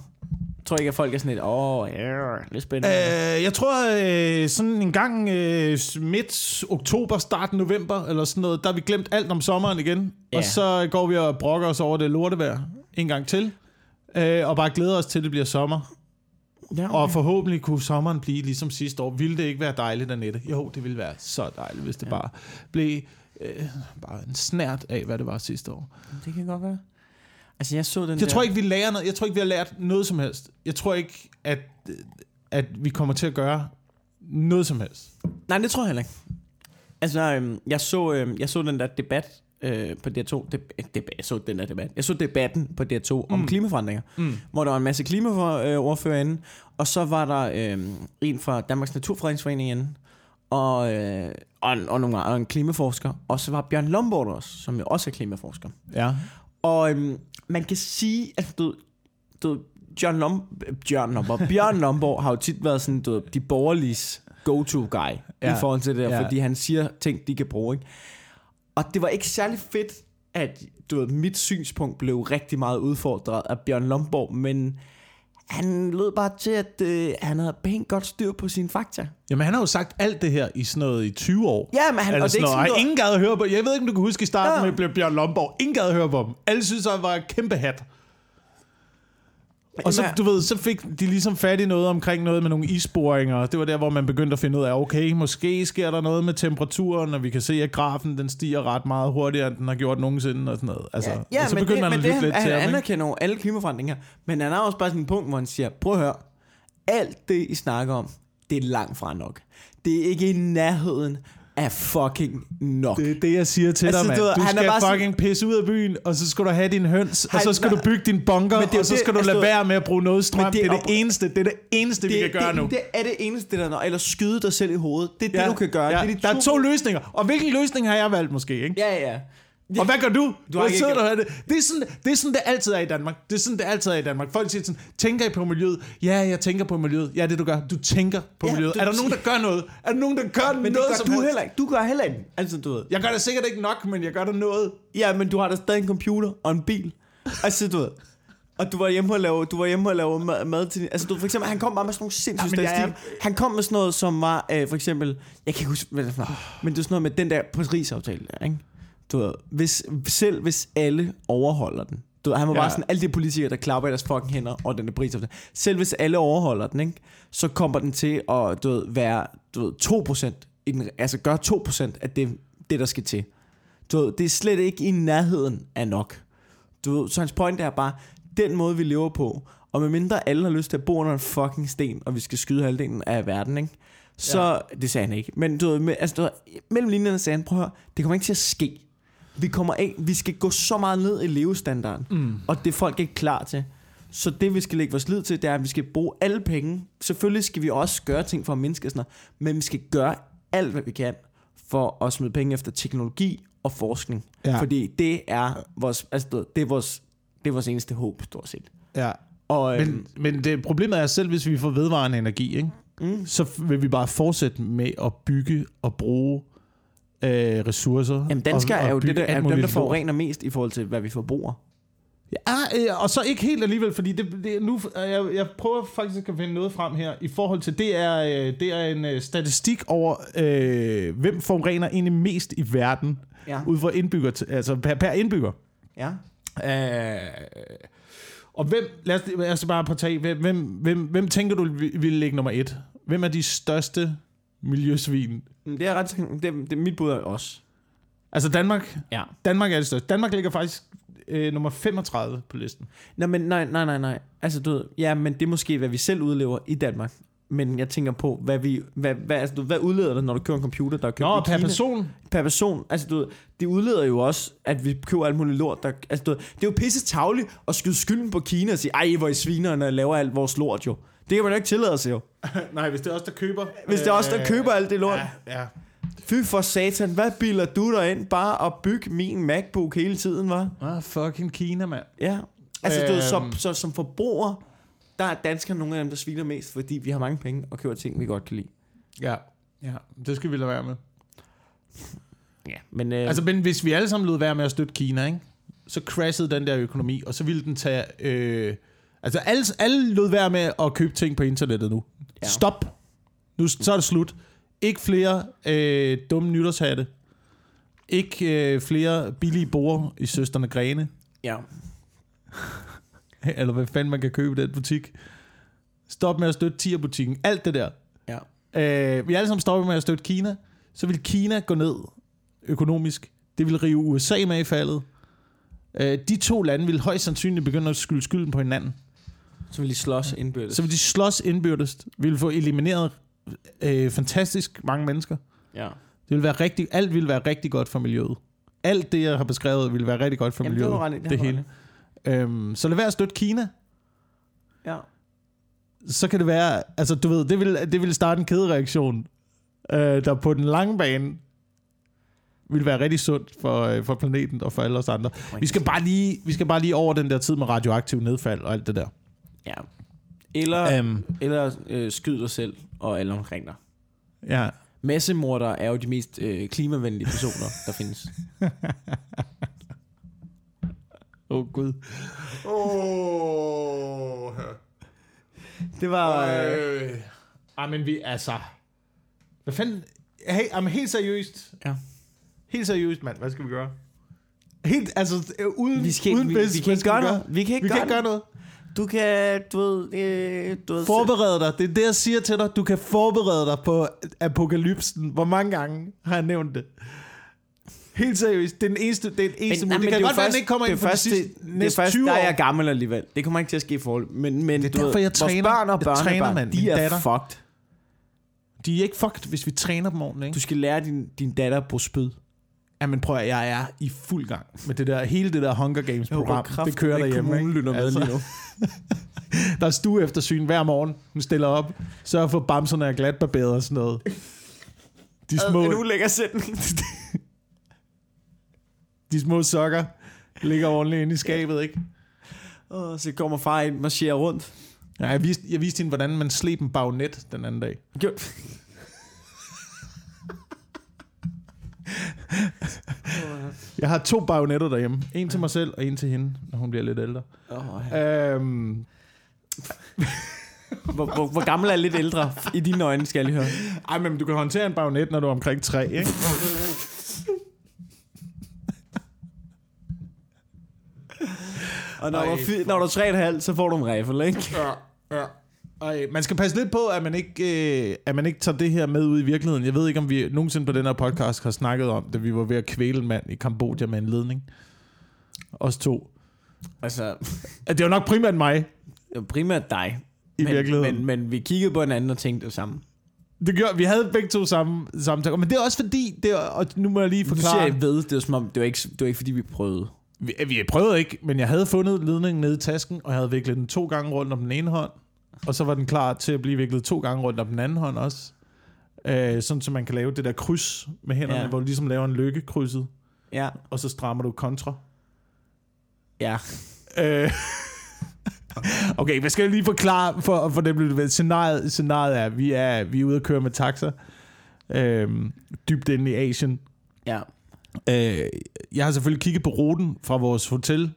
Jeg tror ikke, at folk er sådan lidt, åh, oh, yeah, lidt spændende. Øh, jeg tror, øh, sådan en gang øh, midt oktober, start november, eller sådan noget, der har vi glemt alt om sommeren igen. Ja. Og så går vi og brokker os over det lortevejr en gang til. Øh, og bare glæder os til, at det bliver sommer. ja, okay. Og forhåbentlig kunne sommeren blive ligesom sidste år. Ville det ikke være dejligt, Annette? Jo, det ville være så dejligt, hvis det Ja. bare blev øh, bare en snært af, hvad det var sidste år. det kan godt være. Altså, jeg så den Jeg der... tror ikke, vi lærer noget. Jeg tror ikke, vi har lært noget som helst. Jeg tror ikke, at, at vi kommer til at gøre noget som helst. Nej, det tror jeg heller ikke. Altså, øhm, jeg, så, øhm, jeg så den der debat øh, på DR2. Deb- debat, jeg så den der debat. Jeg så debatten på DR2 mm. om klimaforandringer. Mm. Hvor der var en masse klimaordfører inde. Og så var der øhm, en fra Danmarks Naturfredningsforening inde. Og, øh, og, og, nogle, og en klimaforsker. Og så var Bjørn Lomborg også, som jo også er klimaforsker. Ja. Og øhm, man kan sige, at du, du, John Lom, Bjørn Lomborg, Bjørn Lomborg har jo tit været sådan, du, de borgerliges go-to guy ja. Ja. i forhold til det der, Ja. fordi han siger ting, de kan bruge. Ikke? Og det var ikke særlig fedt, at du ved, mit synspunkt blev rigtig meget udfordret af Bjørn Lomborg, men han lød bare til, at øh, han havde pænt godt styr på sine fakta. Jamen, han har jo sagt alt det her i sådan noget i 20 år. Ja, men han, Eller og det er ikke sådan noget, ingen gad at høre på. Jeg ved ikke, om du kan huske i starten Ja. med Bjørn Lomborg. Ingen gad at høre på ham. Alle synes, han var en kæmpe hat. Og så, Jamen, du ved, så fik de ligesom fat i noget omkring noget med nogle isboringer. Det var der, hvor man begyndte at finde ud af, okay, måske sker der noget med temperaturen, og vi kan se, at grafen den stiger ret meget hurtigere, end den har gjort nogensinde, og sådan noget. Altså, Ja, og så begyndte det, man at det, lytte lidt han, til han ham, anerkender jo alle klimaforandringer, men han har også bare sådan en punkt, hvor han siger, prøv at høre, alt det, I snakker om, det er langt fra nok. Det er ikke i nærheden af fucking nok. Det er det, jeg siger til Altså, dig, mand. du Du han er skal sådan- fucking pisse ud af byen, og så skal du have din høns, og Han- så skal du bygge din bunker, Men det er og så det, skal du altså, lade være med at bruge noget strøm. Det det er er det eneste, det er det eneste, vi kan gøre det, nu. Det er det eneste, der er nok. Eller skyde dig selv i hovedet. Det er Ja, det, du kan gøre. Ja, Det er de der er to løsninger. Og hvilken løsning har jeg valgt måske, ikke? Ja, ja. Og hvad gør du? Du Du har ikke- du her. Det Det er, sådan, det er sådan, det altid er i Danmark. Det er sådan, det altid er i Danmark. Folk siger sådan, tænker I på miljøet? Ja, jeg tænker på miljøet. Ja, det du gør. Du tænker på Ja, miljøet. du- Er der nogen, der gør noget? Er der nogen, der gør Men det noget gør som du helst? heller ikke. Du gør heller ikke. Altså, du ved. Jeg gør det sikkert ikke nok, men jeg gør der noget. Ja, men du har da stadig en computer og en bil. Altså, du ved. Og du var hjemme og lave, du var hjemme og lave mad, mad til Altså, du, for eksempel, han kom bare med sådan nogle sindssyge Ja, men statistik. Han kom med sådan noget, som var, øh, for eksempel, jeg kan ikke huske, hvad det var, men det er sådan noget med den der Paris-aftale der, ikke? Du ved, hvis, selv hvis alle overholder den, du ved, han var Ja. bare sådan, alle de politikere, der klapper i deres fucking hænder over den der Paris-aftale, selv hvis alle overholder den, ikke? Så kommer den til at, du ved, være, du ved, 2%, i den, altså gør 2% af det, det, der skal til. Du ved, det er slet ikke i nærheden af nok. Du ved, så hans point er bare, den måde vi lever på, og medmindre alle har lyst til at bo under en fucking sten, og vi skal skyde halvdelen af verden, ikke? Så, ja. det sagde han ikke. Men du ved, med, altså, du ved, mellem linjerne sagde han, prøv at høre, det kommer ikke til at ske. Vi kommer af, vi skal gå så meget ned i levestandarden, mm. og det er folk ikke klar til. Så det vi skal lægge vores lid til, det er, at vi skal bruge alle penge. Selvfølgelig skal vi også gøre ting for at mindske sådan noget, men vi skal gøre alt, hvad vi kan, for at smide penge efter teknologi og forskning. Ja. Fordi det er vores, altså, det er vores, det er vores eneste håb, stort set. Ja. Og, øhm, Men, men det, problemet er, selv hvis vi får vedvarende energi, ikke? Mm. så vil vi bare fortsætte med at bygge og bruge øh, ressourcer. Jamen, danskere og, og er jo det, der, er dem, der forurener mest i forhold til, hvad vi forbruger. Ja, øh, og så ikke helt alligevel, fordi det, det, nu, øh, jeg, jeg prøver faktisk at finde noget frem her, i forhold til, det er, øh, det er en øh, statistik over, øh, hvem forurener egentlig mest i verden, Ja. ud fra indbygger, altså per, per indbygger. Ja. Øh, og hvem, lad os, lad os bare partage, hvem, hvem, hvem, hvem tænker du vi- ville ligge nummer et? Hvem er de største miljøsvin? Det er ret, det, det, mit bud er os. Altså Danmark, Ja. Danmark er det største. Danmark ligger faktisk øh, nummer 35 på listen. Nej, men nej, nej, nej, nej. Altså, du ved, ja, men det er måske, hvad vi selv udlever i Danmark. Men jeg tænker på, hvad, vi, hvad, hvad, altså, du, hvad udleder det, når du køber en computer, der er købt Nå, i per Kina? person. per person. Altså, du ved, det udleder jo også, at vi køber alt muligt lort. Der, altså, du ved, det er jo pisse tavligt at skyde skylden på Kina og sige, ej, hvor I sviner, når I laver alt vores lort jo. Det kan man jo ikke tillade sig jo. Nej, hvis det er os, der køber. Hvis det er os, der køber alt det lort. Ja, ja. Fy for satan, hvad bilder du dig ind bare at bygge min MacBook hele tiden, var? Ah, fucking Kina, mand. Ja. Altså, du så, Øhm. så, som forbruger, der er danskere nogle af dem, der sviner mest, fordi vi har mange penge og køber ting, vi godt kan lide. Ja. ja, det skal vi lade være med. Ja, men... Øh, Altså, men hvis vi alle sammen lod være med at støtte Kina, ikke? så crashede den der økonomi, og så ville den tage... Øh, altså, alle, alle lod være med at købe ting på internettet nu. Ja. Stop. Nu så er det slut. Ikke flere øh, dumme nytårshatte. Ikke øh, flere billige borer i Søsterne Grene. ja. Eller hvad fanden man kan købe i den butik. Stop med at støtte Tier-butikken. Alt det der. Ja. Øh, vi alle sammen stoppet med at støtte Kina. Så vil Kina gå ned økonomisk. Det vil rive USA med i faldet. Øh, de to lande vil højst sandsynligt begynde at skylde skylden på hinanden. Så vil de slås indbyrdes. Så vil de slås indbyrdes. Vi vil få elimineret øh, fantastisk mange mennesker. ja. Det vil være rigtig, alt vil være rigtig godt for miljøet. Alt det, jeg har beskrevet, vil være rigtig godt for Jamen, det miljøet. var ret, det, det det hele. Øhm, så lad være at støtte Kina. Ja. så kan det være, altså du ved, det vil, det vil starte en kædereaktion, øh, der på den lange bane vil være rigtig sundt for, øh, for planeten og for alle os andre. Vi skal, bare lige, vi skal bare lige over den der tid med radioaktiv nedfald og alt det der. Ja. Eller, Um, eller øh, skyd dig selv og alle omkring dig. ja. Massemorder er jo de mest øh, klimavenlige personer, der findes. Åh, oh, Gud. Åh. Det var... Øh. Ej, men vi, altså... Hvad fanden... Hey, jamen, helt seriøst. Ja. Helt seriøst, mand. Hvad skal vi gøre? Helt, altså, øh, uden, vi, skal, uden ikke- vi, kan ikke gøre vi noget. Vi kan ikke Vi gøre kan ikke gøre noget. Du kan, du ved... Øh, du ved Forbered dig. Det er det, jeg siger til dig. Du kan forberede dig på apokalypsen. Hvor mange gange har jeg nævnt det? Helt seriøst. Det er den eneste, det er den eneste nej, men, det kan jo godt være, den ikke kommer det ind for de først, sidste det, det er næste først, 20 der år. er jeg gammel alligevel. Det kommer ikke til at ske i forhold. Men, men Det er du derfor, ved, jeg træner- børn og jeg træner, mand. de er datter. fucked. De er ikke fucked, hvis vi træner dem ordentligt. Du Ikke? skal lære din, din datter på spyd. Jamen prøv at, jeg er i fuld gang med det der, hele det der Hunger Games program. Det kører derhjemme. Kommunen lytter med lige nu. Der er stue eftersyn hver morgen. Hun stiller op. Sørger for, at bamserne er glatbarberet og sådan noget. De små, En ulækker sætning. de små sokker ligger ordentligt inde i skabet, ikke? Og så kommer far ind, marcherer rundt. Ja, jeg, viste, jeg viste hende, hvordan man sleb en bagnet den anden dag. Jo. Jeg har to bagnetter derhjemme. En til mig selv, og en til hende, når hun bliver lidt ældre. Oh, Øhm, hvor, hvor, hvor gammel er lidt ældre i dine øjne, skal jeg lige høre. ej, men du kan håndtere en bagnet, når du er omkring tre, ikke? Og når, Ej, du, er når du er tre og et halvt, så får du en riffel, ikke? Ja, ja. Ej, man skal passe lidt på, at man, ikke, øh, at man ikke tager det her med ud i virkeligheden. Jeg ved ikke, om vi nogensinde på den her podcast har snakket om, da vi var ved at kvæle en mand i Kambodja med en ledning. Os to. Altså, At det var nok primært mig det var primært dig. i men, virkeligheden. Men, men vi kiggede på hinanden og tænkte det samme. Det gjorde, vi havde begge to samme samtaler. Men det er også fordi, det er, og nu må jeg lige Du siger, forklare. jeg ved, det var som om, det var ikke, det var ikke fordi, vi prøvede. Vi, vi prøvede ikke, men jeg havde fundet ledningen nede i tasken, og jeg havde viklet den to gange rundt om den ene hånd. Og så var den klar til at blive viklet to gange rundt om den anden hånd også. Øh, sådan, så man kan lave det der kryds med hænderne, Ja. hvor du ligesom laver en lykke krydset, Ja. og så strammer du kontra. Ja. Øh, okay, hvad skal jeg lige forklare for, for dem, ved? Scenariet, scenariet er, vi er, vi er ude at køre med taxa, øh, dybt inde i Asien. Ja. Øh, jeg har selvfølgelig kigget på ruten fra vores hotel,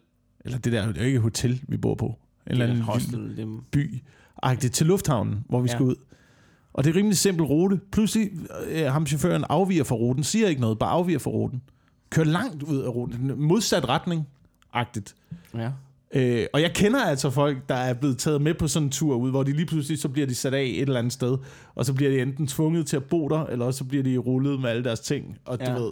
eller det der, det er jo ikke et hotel, vi bor på, en eller anden hostel, by, agtigt til lufthavnen, hvor vi Ja. skal ud. Og det er en rimelig simpel rute. Pludselig, øh, ham chaufføren afviger fra ruten, siger ikke noget, bare afviger fra ruten. Kører langt ud af ruten, modsat retning, agtigt. ja. Øh, og jeg kender altså folk, der er blevet taget med på sådan en tur ud, hvor de lige pludselig, så bliver de sat af et eller andet sted, og så bliver de enten tvunget til at bo der, eller også så bliver de rullet med alle deres ting. Og du Ja. ved,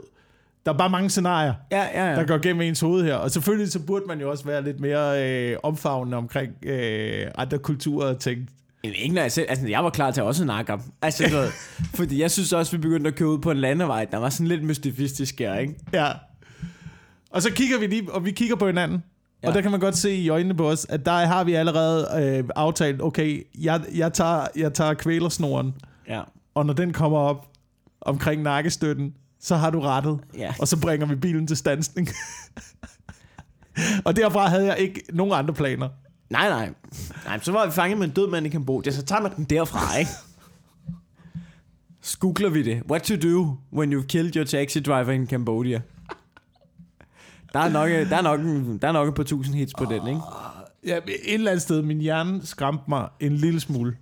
der er bare mange scenarier, Ja, ja, ja. der går gennem ens hoved her. Og selvfølgelig så burde man jo også være lidt mere øh, omfavnende omkring øh, andre kulturer og ting. Men Ikke når jeg selv, altså jeg var klar til også at nakke ham. Altså, du ved, fordi jeg synes også, vi begyndte at køre ud på en landevej, der var sådan lidt mystifistisk her, ikke? Ja. Og så kigger vi lige, og vi kigger på hinanden. Ja. Og der kan man godt se i øjnene på os, at der har vi allerede øh, aftalt, okay, jeg, jeg, tager, jeg tager kvælersnoren, Ja. og når den kommer op omkring nakkestøtten, så har du rettet, Ja. og så bringer vi bilen til stansning. og derfra havde jeg ikke nogen andre planer. Nej, nej. Nej, så var vi fanget med en død mand i Kambodja, så tager man den derfra, ikke? Skugler vi det. What to do when you've killed your taxi driver in Cambodia? Der er nok, der er nok, en- der er nok et par tusind hits på den, ikke? Ja, et eller andet sted, min hjerne skræmte mig en lille smule.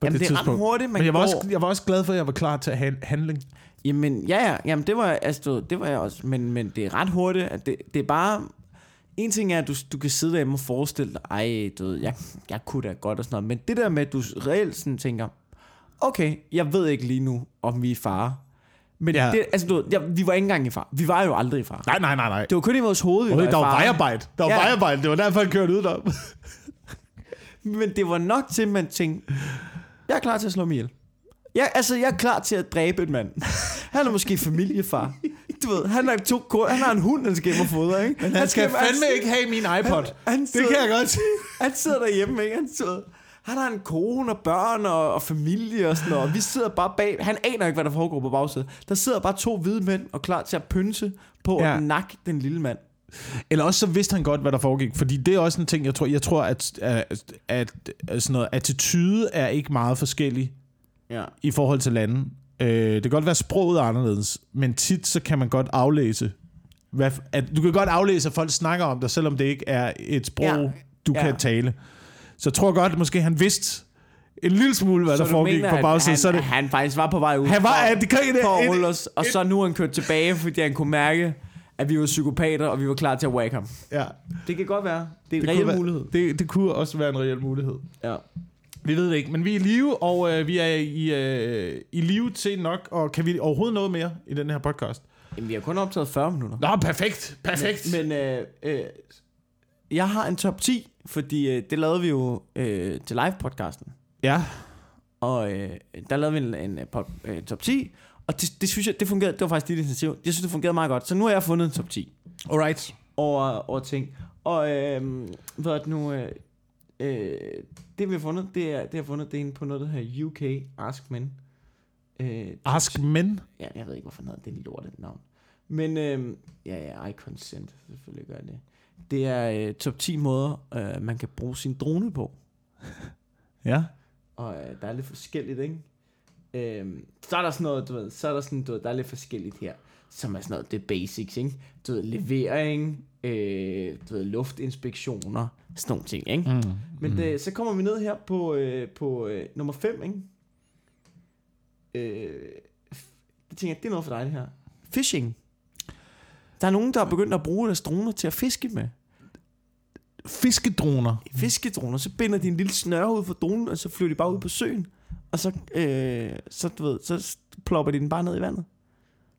På Jamen, det er ret hurtigt, man Men jeg var, går- også, jeg var også glad for, at jeg var klar til at have handling. Jamen, ja, ja. Jamen, det var, altså, det var jeg også. Men, men det er ret hurtigt. At det, det er bare... En ting er, at du, du kan sidde derhjemme og forestille dig, ej, du ved, jeg, jeg kunne da godt og sådan noget. Men det der med, at du reelt sådan tænker, okay, jeg ved ikke lige nu, om vi er i fare. Men Ja. det, altså, du ved, ja, vi var ikke engang i fare. Vi var jo aldrig i fare. Nej, nej, nej, nej. Det var kun i vores hoved, vi var der var vejarbejde. Der var Ja. vejarbejde. Det var derfor, jeg kørte ud der. Men det var nok til, at man tænkte, jeg er klar til at slå mig ihjel. Ja, altså, jeg er klar til at dræbe en mand. Han er måske familiefar. Du ved, han har, to, ko- han har en hund, han skal hjem og fodre, ikke? Han skal fandme ikke have min iPod. Han Det sidder, kan jeg godt sige. Han sidder derhjemme, ikke? Han, sidder, han har en kone og børn og, og familie og sådan noget. Og vi sidder bare bag. Han aner ikke, hvad der foregår på bagsædet. Der sidder bare to hvide mænd og klar til at pynse på Ja. at nakke den lille mand. Eller også så vidste han godt, hvad der foregik. Fordi det er også en ting, jeg tror, jeg tror at, at, at, at sådan noget, attitude er ikke meget forskellig Ja. i forhold til lande. Øh, det kan godt være, at sproget er anderledes, men tit så kan man godt aflæse, hvad, at du kan godt aflæse, at folk snakker om dig, selvom det ikke er et sprog, Ja. du Ja. kan tale. Så jeg tror godt, at måske han vidste en lille smule, hvad Så der foregik mener, på bagsiden. Så det, han faktisk var på vej ud han var, for, det kan for at et, rulle os, og så nu er han kørt tilbage, fordi han kunne mærke, at vi var psykopater, og vi var klar til at whack ham. Ja. Det kan godt være. Det er en Det reel mulighed. Det, det kunne også være en reel mulighed. Ja. Vi ved det ikke, men vi er i live, og øh, vi er i, øh, i live til nok, og kan vi overhovedet noget mere i den her podcast? Jamen, vi har kun optaget 40 minutter. Nå, perfekt, perfekt. Men øh, øh, jeg har en top 10, fordi øh, det lavede vi jo øh, til live-podcasten. ja, Og øh, der lavede vi en, en øh, pod, øh, top 10, og det, det synes jeg, det fungerede, det var faktisk dit initiativ. Jeg synes, det fungerede meget godt. Så nu har jeg fundet en top 10 alright. over, over ting. Og øh, hvad er det nu? Øh, øh, det vi har fundet, det er, det har fundet, det er inde på noget, der hedder UK Ask Men. Øh, Ask men. Ja, jeg ved ikke, hvorfor han havde det lortet navn. Men øh, ja, ja, I consent, selvfølgelig gør det. Det er øh, top 10 måder, øh, man kan bruge sin drone på. Ja. Og øh, der er lidt forskelligt, ikke? Øhm, så er der sådan noget, du ved, så er der sådan, du ved, der er lidt forskelligt her, som er sådan noget, det basics, ikke? Du ved, levering, øh, du ved, luftinspektioner, sådan nogle ting, ikke? Mm. Men det, så kommer vi ned her på, øh, på øh, nummer 5, ikke? Øh, det tænker jeg, det er noget for dig, det her. Fishing. Der er nogen, der er begyndt at bruge deres droner til at fiske med. Fiskedroner. Fiskedroner, så binder de en lille snøre ud for dronen, og så flyver de bare ud på søen. Og så, øh, så, du ved, så plopper de den bare ned i vandet.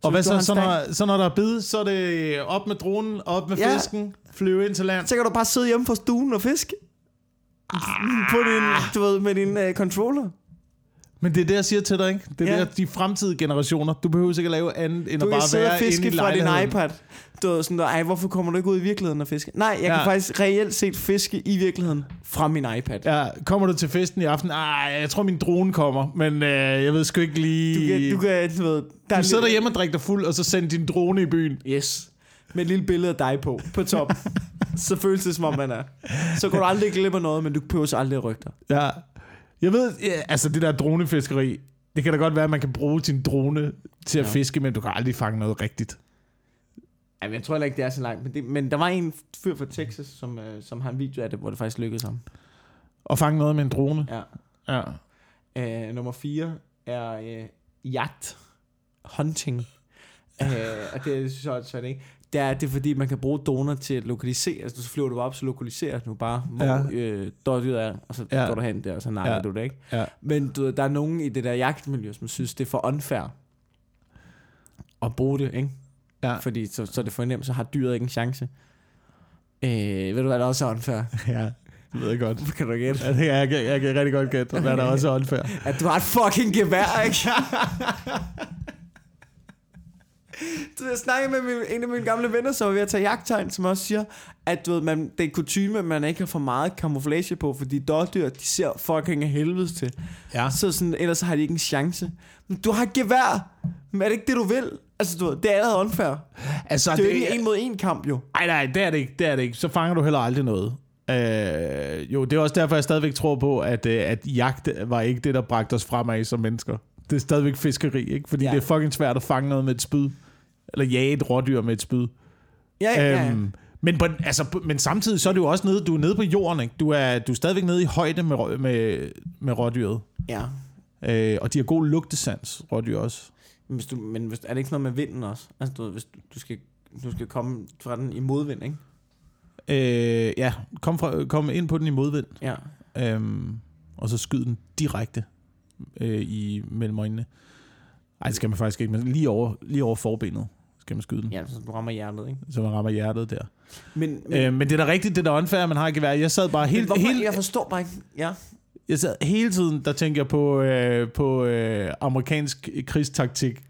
Og hvad så, så når, så når der er bid, så er det op med dronen, op med Ja. fisken, flyve ind til land. Så kan du bare sidde hjemme fra stuen og fiske. På din, du ved, med din øh, controller. Men det er det, jeg siger til dig, ikke? Det er Ja. der, de fremtidige generationer. Du behøver ikke at lave andet, end Du at bare være inde fiske i fra din lejligheden. iPad. Du ved, sådan ej, hvorfor kommer du ikke ud i virkeligheden og fiske? Nej, jeg ja. Kan faktisk reelt set fiske i virkeligheden fra min iPad. Ja. Kommer du til festen i aften? Ej, jeg tror min drone kommer, men øh, jeg ved sgu ikke lige... Du kan, du kan, du ved... Der er du sidder lille- derhjemme og drikker dig fuld, og så sender din drone i byen. Yes. Med et lille billede af dig på, på top. så føles det, som om man er. Så går du aldrig glip af noget, men du behøver så aldrig at rykke dig. Ja. Jeg ved, ja, altså det der dronefiskeri, det kan da godt være, at man kan bruge sin drone til at Ja. fiske, men du kan aldrig fange noget rigtigt. Ej, men jeg tror heller ikke, det er så langt. Men, det, men der var en fyr fra Texas, som, øh, som har en video af det, hvor det faktisk lykkedes ham. Og fange noget med en drone. Ja. Ja. Øh, nummer 4 er øh, jagt. Hunting. øh, og det synes jeg også svært, ikke? Det er, det er fordi, man kan bruge droner til at lokalisere. Altså, så flyver du op, så lokaliserer du bare, hvor ja. Øh, dårdyret er, og så ja. Går du hen der, og så nakker ja. Du det, ikke? Ja. Men du der er nogen i det der jagtmiljø, som synes, det er for unfair at bruge det, ikke? Ja. Fordi så, så er det for nemt, så har dyret ikke en chance. Øh, ved du, hvad der også er unfair? ja, det ved jeg godt. Kan du gætte? Ja, det- Jeg, jeg, jeg kan rigtig godt gætte, hvad der også er unfair. At du har et fucking gevær, ikke? Ved, jeg snakkede med min, en af mine gamle venner, som var ved at tage jagttegn, som også siger, at du ved, man, det er kutume, at man ikke har for meget camouflage på, fordi dårdyr, de ser fucking af helvedes til. Ja. Så sådan, ellers har de ikke en chance. Men du har et gevær, men er det ikke det, du vil? Altså, du ved, det er allerede unfair. Altså, Det er jo ikke en mod en kamp, jo. Nej, nej, det er det ikke. Det er det ikke. Så fanger du heller aldrig noget. Øh, jo, det er også derfor, jeg stadigvæk tror på, at, øh, at jagt var ikke det, der bragte os fremad som mennesker. Det er stadigvæk fiskeri, ikke? Fordi ja. det er fucking svært at fange noget med et spyd. Eller jage et rådyr med et spyd. Ja, ja, ja. Øhm, men, på, altså, men samtidig så er du jo også nede, du er nede på jorden, ikke? Du er, du er stadigvæk nede i højde med, med, med rådyret. ja. Øh, og de har god lugtesans, rådyr også. Men, hvis du, men hvis, er det ikke sådan noget med vinden også? Altså, du, hvis du, du, skal, du skal komme fra den i modvind, ikke? Øh, ja, kom, fra, kom ind på den i modvind. Ja. Øhm, og så skyde den direkte øh, i mellem øjnene. Ej, det skal man faktisk ikke, men lige over, lige over forbenet skal man skyde den, ja. Så du rammer hjertet, ikke? så man rammer hjertet der. Men, men, øh, men det er da rigtigt, det er da unfair, man har gevær. Jeg sad bare helt, hvorfor, helt, jeg forstår bare ikke. Ja. jeg sad hele tiden, der tænker jeg på, øh, på øh, amerikansk krigstaktik.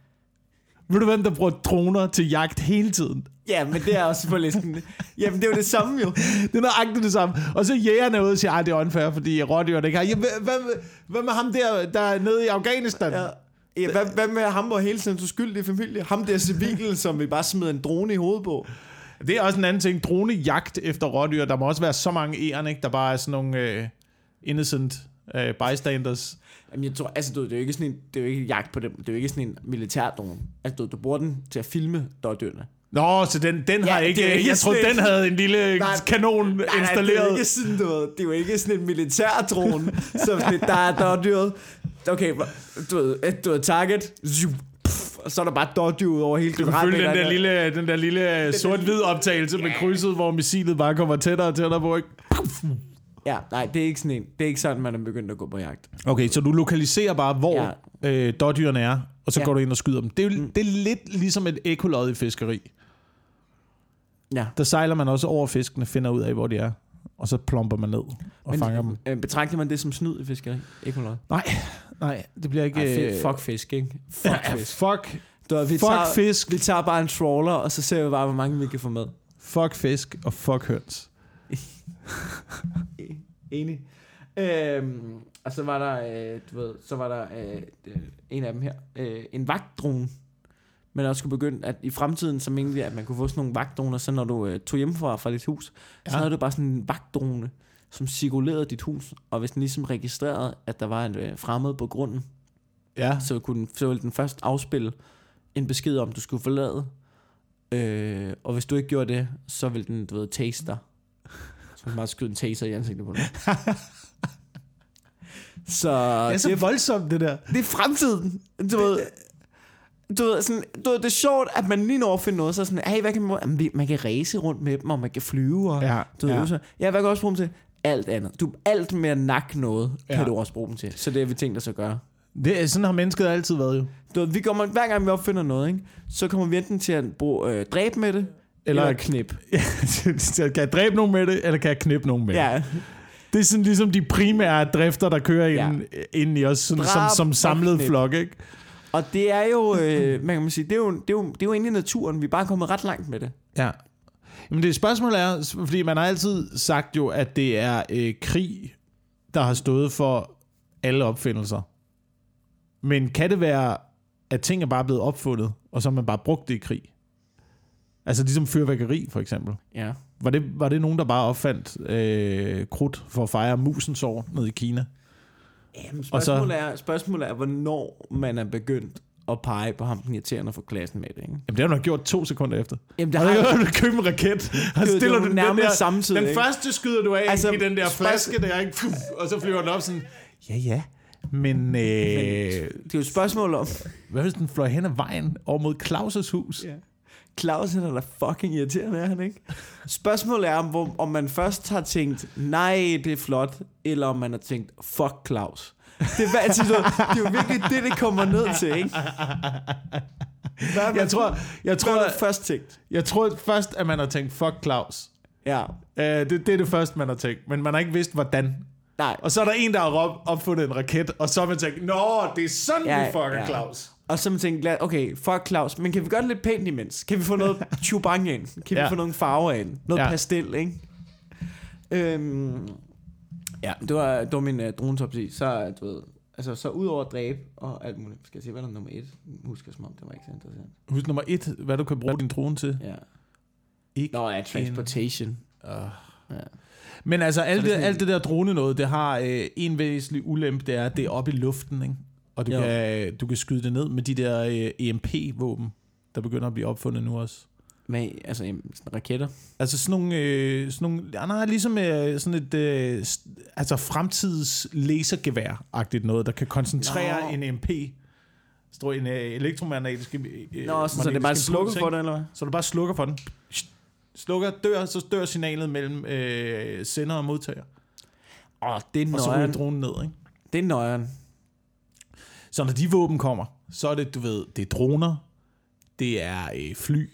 Ved du hvem, der bruger droner til jagt hele tiden? ja, men det er også på listen. Jamen, det er jo det samme jo. Det er nøjagtigt det samme. Og så jægerne ud og siger, at det er unfair, fordi rådyrene ikke har... Ja, hvad, hvad med ham der, der er nede i Afghanistan? Ja. Ja, hvad, hvad med ham og hele sin uskyldige familie? Ham der civil, som vi bare smider en drone i hovedet på. Det er også en anden ting. Dronejagt efter rådyr. Der må også være så mange æren, ikke? Der bare er sådan nogle øh, innocent øh, bystanders. Jamen, jeg tror, altså, du, det er jo ikke sådan en, det er jo ikke jagt på dem. Det er jo ikke sådan en militær drone. Altså, du, du bruger den til at filme dårdyrene. Nå, så den, den Ja, har det ikke... ikke jeg troede, sådan- den havde en lille Nej, kanon Nej, nej, det er installeret. jo ikke sådan, du ved, det er jo ikke sådan en militær drone, som sådan, der er dårdyret. Okay, du ved, et, du ved, target, pff, og så er der bare dodgy ud over hele Du kan følge den der lille, den der lille sort-hvid optagelse med krydset, hvor missilet bare kommer tættere og tættere på, ikke? Ja, nej, det er ikke sådan en. Det er ikke sådan, man er begyndt at gå på jagt. Okay, så du lokaliserer bare, hvor ja. øh, dårdyrene er, og så ja. Går du ind og skyder dem. Det er, jo, mm. det er lidt ligesom et ekolod i fiskeri. Ja. Der sejler man også over fiskene, finder ud af, hvor de er, og så plomper man ned og Men, fanger dem. Øh, betragter man det som snyd i fiskeri? Noget. Nej, nej, det bliver ikke... Ej, øh, fuck fisk, ikke? Fuck ja, fisk. fuck, Du, vi, fuck tager, fisk, vi tager bare en trawler, og så ser vi bare, hvor mange vi kan få med. fuck fisk og fuck høns. Enig. Øhm, og så var der, øh, du ved, så var der øh, øh, en af dem her, øh, en vagtdrone. Men også skulle begynde, at i fremtiden, så mente vi, at man kunne få sådan nogle vagtdroner, så når du øh, tog hjemmefra fra dit hus, ja. så havde du bare sådan en vagtdrone, som cirkulerede dit hus, og hvis den ligesom registrerede, at der var en øh, fremmed på grunden, Ja, så, kunne den, så ville den først afspille en besked om, du skulle forlade. Øh, og hvis du ikke gjorde det, så ville den, du ved, tase dig. Så den bare skyde en taser i ansigtet på dig. så, det er så det, voldsomt, det der. det er fremtiden. Du ved, du ved, sådan, du ved, det er sjovt, at man lige når at finde noget, så sådan, hey, hvad kan man, man kan race rundt med dem, og man kan flyve, og Ja, du ved, ja. så, ja, hvad kan også bruge dem til? Alt andet. Du, alt med at nakke noget, kan Ja. du også bruge dem til. Så det har vi tænkt os at gøre. Det, er- sådan har mennesket altid været jo. Du ved, vi kommer, hver gang vi opfinder noget, ikke, så kommer vi enten til at bruge, øh, dræbe med det, eller, Eller- knip. kan jeg dræbe nogen med det, eller kan jeg knippe nogen med det? Ja, Det er sådan ligesom de primære drifter, der kører Ja. ind, ind i os sådan, som, Drab som samlet flok, ikke? og det er jo, øh, man kan sige, det er, jo, det, er jo, det er jo egentlig naturen. Vi er bare kommet ret langt med det. Ja. Jamen det spørgsmål er, fordi man har altid sagt jo, at det er øh, krig, der har stået for alle opfindelser. Men kan det være, at ting er bare blevet opfundet, og så har man bare brugt det i krig? Altså ligesom fyrværkeri, for eksempel. Ja. Var det, var det nogen, der bare opfandt øh, krudt for at fejre musens år nede i Kina? Jamen, Og så- spørgsmålet, er, spørgsmålet er, hvornår man er begyndt at pege på ham, den irriterende for klassen med det. Ikke? Jamen det har du gjort to sekunder efter. Jamen, det Har har du jeg købe en raket, og det er stiller jo du den der, samtidig, Den ikke? første skyder du af Altså, i den der flaske der, ikke? Puh, og så flyver den op sådan, ja ja, men øh, Det er jo et spørgsmål om, hvad hvis den fløj hen ad vejen over mod Claus' hus? Ja. Claus han er da fucking irriterende, er han ikke? Spørgsmålet er, om, om man først har tænkt, nej, det er flot, eller om man har tænkt, fuck Claus. Det er, hvad, altså, det er jo virkelig det, det kommer ned til, ikke? Hvad man, Jeg tror, jeg hvad tror, du først tænkt? jeg tror først, at man har tænkt, fuck Claus. Ja, Uh, det, det er det første, man har tænkt, men man har ikke vidst, hvordan. nej. Og så er der en, der har opfundet en raket, og så har man tænkt, nå, det er sådan, Ja, vi fucker ja. Claus. Og så man tænkt, okay, fuck Claus, men kan vi gøre det lidt pænt imens? Kan vi få noget chubang ind? Kan vi Ja. få nogle farver ind? Noget Ja. pastel, ikke? Øhm, ja, det var, det var min uh, dronetopsi. Så, du ved, altså, så ud over at dræbe og alt muligt. Skal jeg se, hvad der er nummer et? Jeg husker som om, det var ikke så interessant. Husk nummer et, hvad du kan bruge din drone til. Ja. Ikke Nå, ja, transportation. Uh. Ja. Men altså, alt det det, alt det der drone noget, det har øh, en væsentlig ulempe, det er, at det er oppe i luften, ikke? Og du Jo. kan, du kan skyde det ned med de der øh, EMP-våben, der begynder at blive opfundet nu også. Med, altså, sådan raketter. Altså sådan nogle, øh, sådan nogle ja, nej, ligesom øh, sådan et øh, altså fremtids lasergevær-agtigt noget, der kan koncentrere Nå. en EMP. Står en øh, elektromagnetisk øh, Nå, så, så det er bare slukker for det, eller hvad? Så du bare slukker for den. Slukker, dør, så dør signalet mellem øh, sender og modtager. Åh, det er Og så ryger nøjeren. dronen ned, ikke? Det er nøjeren. Så når de våben kommer, så er det, du ved, det er droner, det er øh, fly,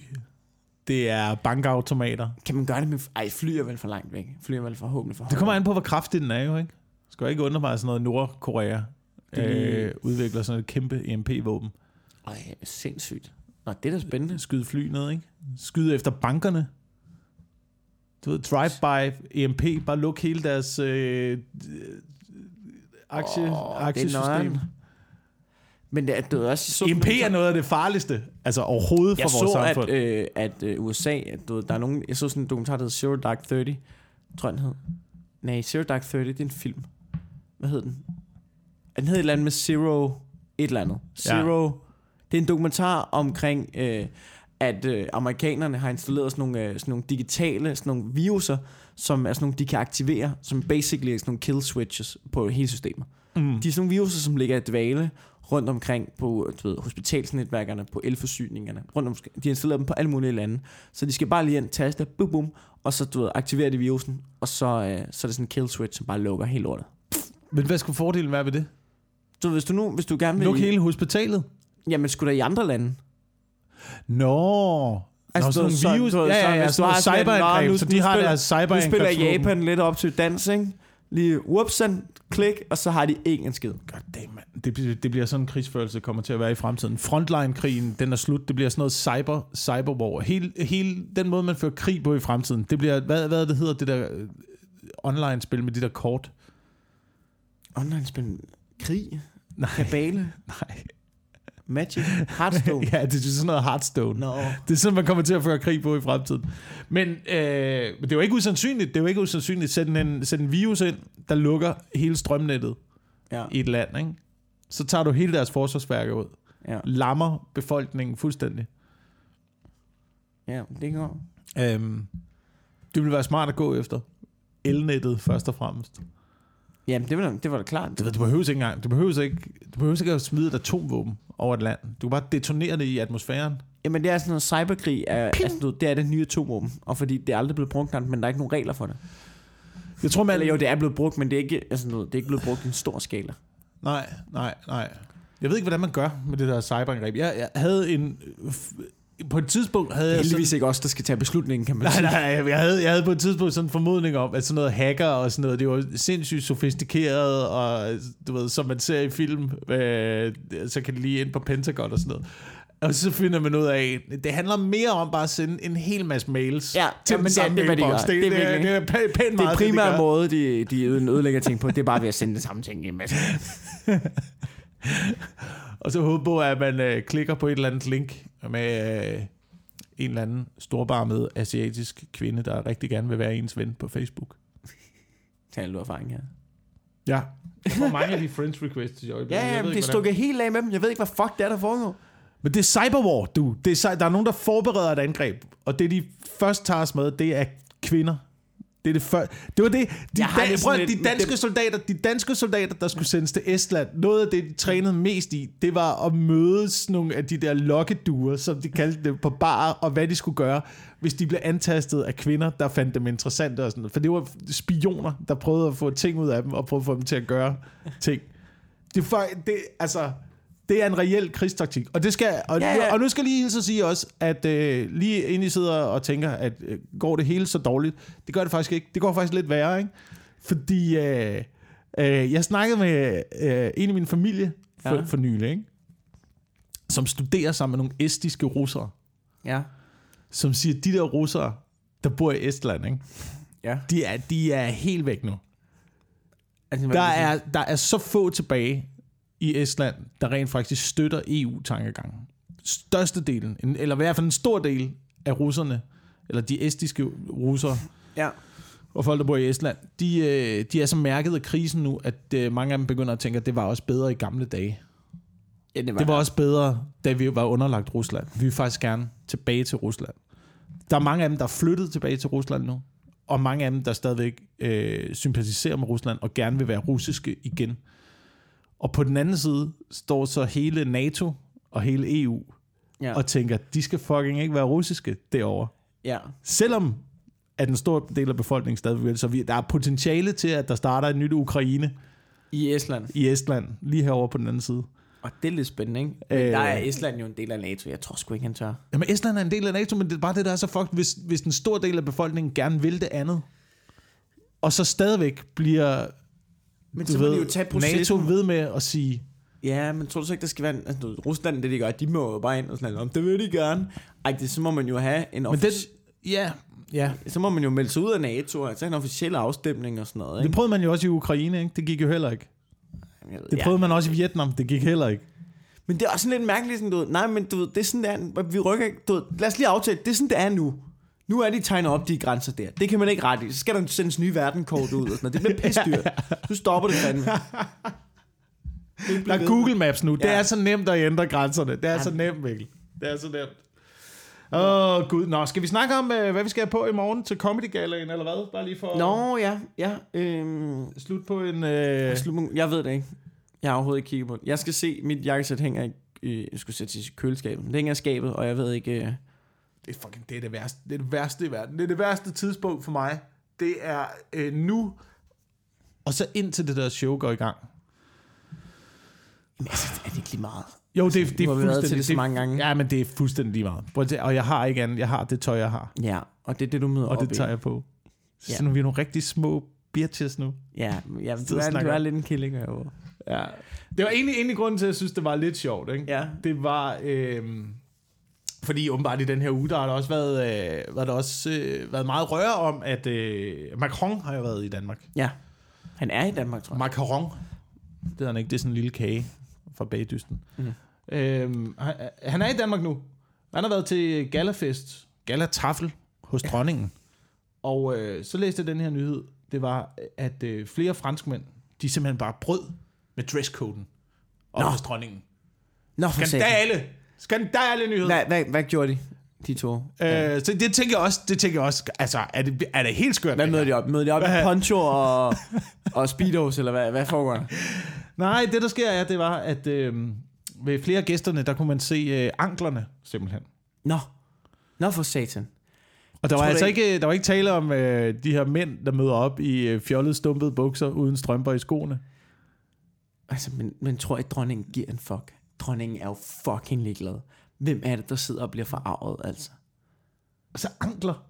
det er bankautomater. Kan man gøre det med... Ej, fly er vel for langt væk. Fly er vel forhåbentlig for Det kommer an på, hvor kraftig den er jo, ikke? Skal ikke undre mig, at sådan noget Nordkorea Det øh, udvikler sådan et kæmpe EMP-våben. Ej, sindssygt. Nå, det er da spændende. Skyde fly ned, ikke? Skyde efter bankerne. Du ved, drive-by, EMP, bare luk hele deres øh, aktie, Åh, det er aktiesystem. nøjeren. Men det, er- det er også... Så, EMP er noget af det farligste, altså overhovedet for jeg vores så, at, samfund. øh, at øh, USA, at, du ved, der er nogen, jeg så sådan en dokumentar, der hedder Zero Dark 30, tror jeg, den hed. Nej, Zero Dark 30, det er en film. Hvad hed den? Den hed et eller andet med Zero, et eller andet. Ja. Zero, det er en dokumentar omkring, øh, at øh, amerikanerne har installeret sådan nogle, øh, sådan nogle digitale, sådan nogle viruser, som er sådan nogle, de kan aktivere, som basically er sådan nogle kill switches på hele systemet. Mm. De er sådan nogle viruser, som ligger i dvale rundt omkring på du ved, hospitalsnetværkerne, på elforsyningerne, rundt om, de har installeret dem på alle mulige lande. Så de skal bare lige ind, taste, bum bum, og så du ved, aktiverer de virusen, og så, øh, så er det sådan en kill switch, som bare lukker helt lortet. Men hvad skulle fordelen være ved det? Så hvis du nu, hvis du gerne vil... Luk hele hospitalet? Jamen, skulle der i andre lande? Nå, Altså, Nå, sådan nogle virus, ved, ja, ja, ja, hvis sådan du har en, cyberangreb, "Nå, nu- så de har deres Nu spiller. Japan lidt op til dans, ikke? Lige whoopsen, klik, og så har de ikke en skid. God damn, man. Det, bliver- det bliver sådan en krigsførelse, kommer til at være i fremtiden. Frontline-krigen, den er slut. Det bliver sådan noget cyber, cyberwar. Hele, hele den måde, man fører krig på i fremtiden, det bliver, hvad, hvad det hedder, det der øh, online-spil med de der kort? Online-spil, krig, Nej, kabale, nej. Magic, Hearthstone. Ja, det er sådan noget Hearthstone. Nå. Det er sådan, man kommer til at føre krig på i fremtiden. Men, øh, det er jo ikke usandsynligt. Det er jo ikke usandsynligt. Sæt en, sæt en virus ind, der lukker hele strømnettet Ja, i et land. Ikke? Så tager du hele deres forsvarsværker ud. ja, Lammer befolkningen fuldstændig. ja, det går. Øhm, det vil være smart at gå efter. Elnettet først og fremmest. Jamen, det var, det var da klart. Ved, du behøver ikke engang. Du behøver ikke, du behøver ikke at smide et atomvåben over et land. Du kan bare detonere det i atmosfæren. Jamen, det er sådan noget cyberkrig, er, altså, du ved, det er det nye atomvåben. Og fordi det er aldrig blevet brugt, men der er ikke nogen regler for det. Jeg tror, man... Eller jo, det er blevet brugt, men det er ikke, altså, noget, det er ikke blevet brugt i en stor skala. Nej, nej, nej. Jeg ved ikke, hvordan man gør med det der cyberangreb. Jeg, jeg havde en... På et tidspunkt havde Det er jeg sådan, heldigvis ikke os, der skal tage beslutningen, kan man Nej, sige. nej, jeg havde, jeg havde på et tidspunkt sådan en formodning om, at sådan noget hacker og sådan noget, det var sindssygt sofistikeret, og du ved, som man ser i film, øh, så kan det lige ind på Pentagon og sådan noget. Og så finder man ud af, det handler mere om bare at sende en hel masse mails Ja, til ja, den men det er- samme det er, hvad de. Det, Det er det, er, det er pæ- pænt Det meget, er de primære gør. måde, de, de ødelægger ting på, det er bare ved at sende det samme ting i en masse. Og så håbe på, at man øh, klikker på et eller andet link med øh, en eller anden storbarmet asiatisk kvinde, der rigtig gerne vil være ens ven på Facebook. Tal du erfaring her. Ja. Jeg får mange af de friends requests i øjeblikket. Ja, Jeg ja, det er stukket helt af med dem. Jeg ved ikke, hvad fuck det er, der foregår. Men det er cyberwar, du. Det er, der er nogen, der forbereder et angreb, og det de først tager os med, det er kvinder. Det er det før. Det var det. De, dan- det prøv, de danske dem- soldater, de danske soldater, der skulle sendes til Estland, noget af det, de trænede mest i, det var at mødes nogle af de der lokkeduer, som de kaldte det, på bar, og hvad de skulle gøre, hvis de blev antastet af kvinder, der fandt dem interessante og sådan noget. For det var spioner, der prøvede at få ting ud af dem, og prøvede at få dem til at gøre ting. Det, for, det, altså, det er en reel krigstaktik. Og, det skal, og, Ja, ja, og nu skal jeg lige hilse at sige også, at øh, lige inden I sidder og tænker, at øh, går det hele så dårligt? Det gør det faktisk ikke. Det går faktisk lidt værre, ikke? Fordi øh, øh, jeg snakkede med øh, en i min familie for, Ja. for nylig, ikke? som studerer sammen med nogle estiske russere, Ja. som siger, at de der russere, der bor i Estland, ikke? Ja. De, er, de er helt væk nu. Altså, Der er, der er så få tilbage i Estland, der rent faktisk støtter EU-tankegangen. Størstedelen, en- eller i hvert fald en stor del af russerne, eller de estiske russere, Ja. og folk, der bor i Estland, de, øh, de er så mærket af krisen nu, at øh, mange af dem begynder at tænke, at det var også bedre i gamle dage. ja, det var, Det var også bedre, da vi var underlagt Rusland. Vi vil faktisk gerne tilbage til Rusland. Der er mange af dem, der er flyttet tilbage til Rusland nu, og mange af dem, der stadigvæk øh, sympatiserer med Rusland og gerne vil være russiske igen. Og på den anden side står så hele NATO og hele EU ja. og tænker, de skal fucking ikke være russiske derovre. ja. Selvom at en stor del af befolkningen stadigvæk vil. Så vi, der er potentiale til, at der starter et nyt Ukraine I Estland. i Estland, lige herovre på den anden side. Og det er lidt spændende, ikke? Men Øh. der er Estland jo en del af NATO. Jeg tror sgu ikke, han tør. Jamen, Estland er en del af NATO, men det er bare det, der er så fucked, hvis, hvis en stor del af befolkningen gerne vil det andet, og så stadigvæk bliver Men du så må ved, de jo tage NATO processen. ved med at sige, Ja, men tror du så ikke, der skal være... en- Altså, Rusland, det de gør, de må jo bare ind og sådan noget. Det vil de gerne. Ej, det, så må man jo have en men den, offic- ja, ja, Så må man jo melde sig ud af NATO, altså en officiel afstemning og sådan noget, det ikke? prøvede man jo også i Ukraine, ikke? det gik jo heller ikke. Ved, Det prøvede man også i Vietnam, det gik heller ikke. Men det er også sådan lidt mærkeligt, sådan, du ved, nej, men du ved, det er sådan, det er, vi rykker ikke, du ved, lad os lige aftale, det er sådan, det er nu. Nu er de tegnet op, de grænser der. Det kan man ikke rette i. Så skal der sendes nye verdenkort ud og sådan noget. Det bliver pissdyrt. Nu stopper det fandme. Det Der er Google Maps nu, det Ja. er så nemt at ændre grænserne. Det er Ja. så nemt, Mikkel. Det er så nemt. Åh, oh, gud. Nå, skal vi snakke om, øh, hvad vi skal have på i morgen til Comedy Galaen, eller hvad? Bare lige for Nå, ja, ja. Øhm, at slutte på en... Øh... slut- jeg ved det ikke. Jeg har overhovedet ikke kigget på det. Jeg skal se, mit jakkesæt hænger i, i jeg skulle sætte i køleskabet. Det hænger i skabet, og jeg ved ikke... øh, Det er, fucking, det er det værste. Det er det værste i verden. Det er det værste tidspunkt for mig. Det er øh, nu, og så indtil det der show går i gang. Jamen, altså, er det ikke lige meget? Jo, det, det, det Nu er været til fuldstændig... det så mange gange. Ja, men det er fuldstændig lige meget. Og jeg har ikke andet. Jeg har det tøj, jeg har. Ja, og det er det, du møder Og op det tager i. jeg på. Så Ja. nu er vi nogle rigtig små bitches nu. Ja, ja du, er, du er lidt en killing herovre. Ja. Det var egentlig, egentlig grunden til, at jeg synes, det var lidt sjovt. Ikke? Ja. Det var... Øh, fordi åbenbart i den her uge, der har der også været, øh, været, der også, øh, været meget røre om, at øh, Macron har jo været i Danmark. Ja. Han er i Danmark, tror jeg. Macaron. Det er han ikke, det er sådan en lille kage fra bagdysten. Mm. Øhm, han, han er i Danmark nu. Han har været til Galafest, Galatafel hos dronningen. Og øh, så læste jeg den her nyhed. Det var, at øh, flere franskmænd, de simpelthen bare brød med dresscoden op Nå. hos dronningen. Nå, for. Skandale! Skandale nyhed! Hvad, hvad, hvad gjorde de, de to? Øh, så det tænker jeg også, det tænker jeg også, altså, er det, er det helt skørt? Hvad møder de op? Møder de op Hvad- i poncho og, og speedos, eller hvad, hvad foregår der? Nej, det der sker er, det var, at øh, ved flere af gæsterne, der kunne man se øh, anklerne simpelthen. Nå. Nå for satan. Og der var altså ikke, der var ikke tale om øh, de her mænd, der møder op i øh, fjollede, stumpede bukser uden strømper i skoene. Altså, men, men tror jeg, dronningen giver en fuck? Dronningen er jo fucking ligeglad. Hvem er det, der sidder og bliver forarvet, altså? Altså ankler.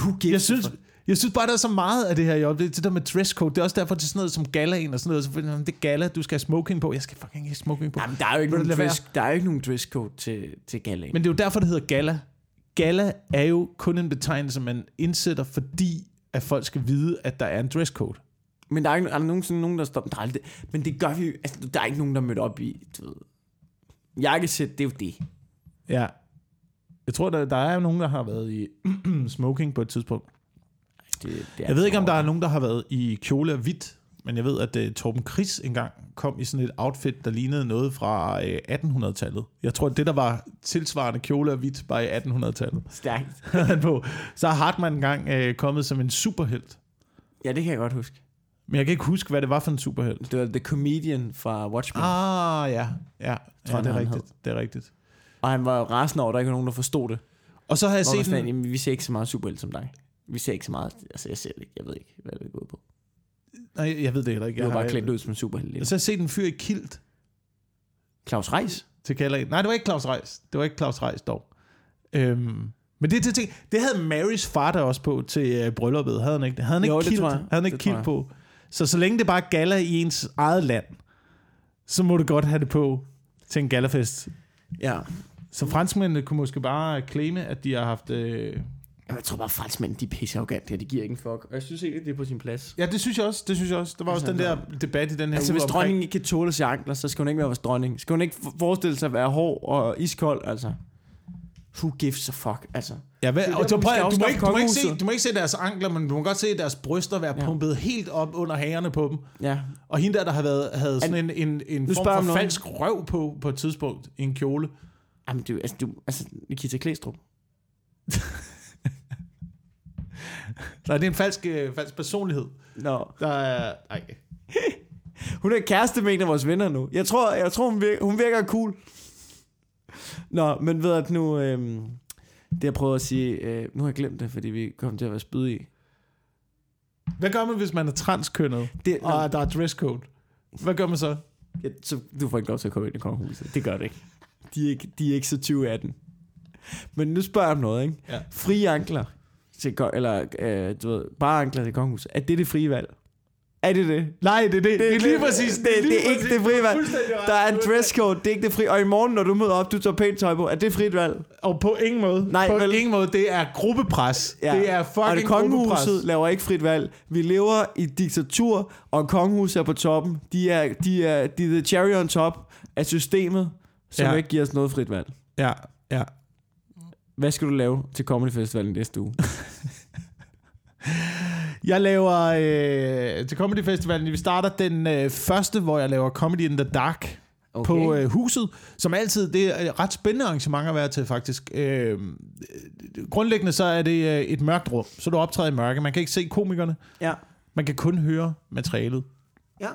Who gives Jeg synes, fuck? jeg synes bare, der er så meget af det her job. Det, det der med dresscode, det er også derfor til sådan noget som galaen og sådan noget. Så, "Jamen, det er gala, du skal have smoking på. Jeg skal fucking ikke have smoking på. Jamen, der er jo ikke, Vil nogen dress, der er jo ikke nogen dresscode til, til galaen. Men det er jo derfor, det hedder gala. Gala er jo kun en betegnelse, man indsætter, fordi at folk skal vide, at der er en dresscode. Men der er, ikke, er der nogensinde nogen, der står... Der er aldrig, men det gør vi jo... Altså, der er ikke nogen, der mødte op i... Du ved, jakkesæt, det er jo det. Ja. Jeg tror, der, der er nogen, der har været i smoking på et tidspunkt. det, det er Jeg ved ikke, om der er nogen, der har været i kjole og hvidt, men jeg ved, at uh, Torben Chris engang kom i sådan et outfit, der lignede noget fra uh, 1800-tallet. Jeg tror, det der var tilsvarende kjole og hvidt bare i 1800-tallet. Stærkt. Så har Hartmann engang uh, kommet som en superhelt. Ja, det kan jeg godt huske. Men jeg kan ikke huske, hvad det var for en superhelt. Det var The Comedian fra Watchmen. Ah. Ja. Ja, Tror, ja det er rigtigt. Det er rigtigt. Og han var rasende over, at der ikke var nogen, der forstod det. Og så har jeg Hvor var set sådan, den, jamen, vi ser ikke så meget superhelt som dig. Vi ser ikke så meget... Altså, jeg ser det ikke. Jeg ved ikke, hvad det er gået på. Nej, jeg ved det heller ikke. Jeg var Jeg bare har- klædt ud som en superhelt. Og så har jeg set en fyr i kilt Claus Reis? til Kallaen. Nej, det var ikke Claus Reis. Det var ikke Claus Reis dog. Øhm, men det, det, det, det havde Marys far der også på til øh, brylluppet. Havde han ikke det? Havde han ikke Jo, det kilt? tror jeg. Havde han ikke Det tror kilt på? Så så længe det bare er gala i ens eget land, så må du godt have det på til en galafest. Ja. Så franskmændene kunne måske bare claime, at de har haft... Øh... Jeg tror bare, franskmænd, de er pisse arrogante, og de giver ikke en fuck. Og jeg synes ikke, det er på sin plads. Ja, det synes jeg også. Det synes jeg også. Der var også den Altså, der debat i den her Altså, uge hvis dronningen ikke kan tåle sig ankler, så skal hun ikke være vores dronning. Skal hun ikke forestille sig at være hård og iskold, altså? Who gives a fuck, altså? Ja, hvad, Det er og der, så prøv, du, må ikke, du, må ikke se, du må ikke se deres ankler, men du må godt se deres bryster være Ja. pumpet helt op under hagerne på dem. Ja. Og hende der, der har været, havde sådan en, en, en form for noget. falsk røv på, på et tidspunkt i en kjole. Jamen, du, altså, du, altså, Nikita Klæstrup. Nej, det er en falsk, øh, falsk personlighed. Nå. Der er... Ej. Hun er kæreste med en af vores venner nu. Jeg tror, jeg tror hun, virker, hun virker cool. Nå, men ved at nu... Øhm, det jeg prøver at sige... Øh, nu har jeg glemt det, fordi vi kom til at være spydige i. Hvad gør man, hvis man er transkønnet, Det, og der er dresscode? Hvad gør man så? Ja, så du får ikke lov til at komme ind i kongehuset. Det gør det ikke. De er ikke, de er ikke så 2018. Men nu spørger jeg om noget, ikke? Ja. Frie ankler, til, eller øh, du ved, bare ankler til kongehuset. Er det det frie valg? Er det det? Nej, det er det. Det, det er lige præcis. Det, det, det er ikke det frie valg. Der er en dresscode, det er ikke det frie. Og i morgen, når du møder op, du tager pænt tøj på. Er det frit valg? Og på ingen måde. Nej, på vel? ingen måde. Det er gruppepres. Ja. Det er Og fucking det gruppepres. kongehuset laver ikke frit valg. Vi lever i diktatur, og kongehuset er på toppen. De er, de er, de er the cherry on top af systemet, som ja. ikke giver os noget frit valg. Ja, ja. Hvad skal du lave til Comedy Festivalen næste uge? Jeg laver øh, til Comedy Festivalen, vi starter den øh, første, hvor jeg laver Comedy in the Dark okay. på øh, huset, som altid, det er et ret spændende arrangement at være til faktisk. Øh, grundlæggende så er det øh, et mørkt rum, så du optræder i mørke. Man kan ikke se komikerne, ja. man kan kun høre materialet. Ja.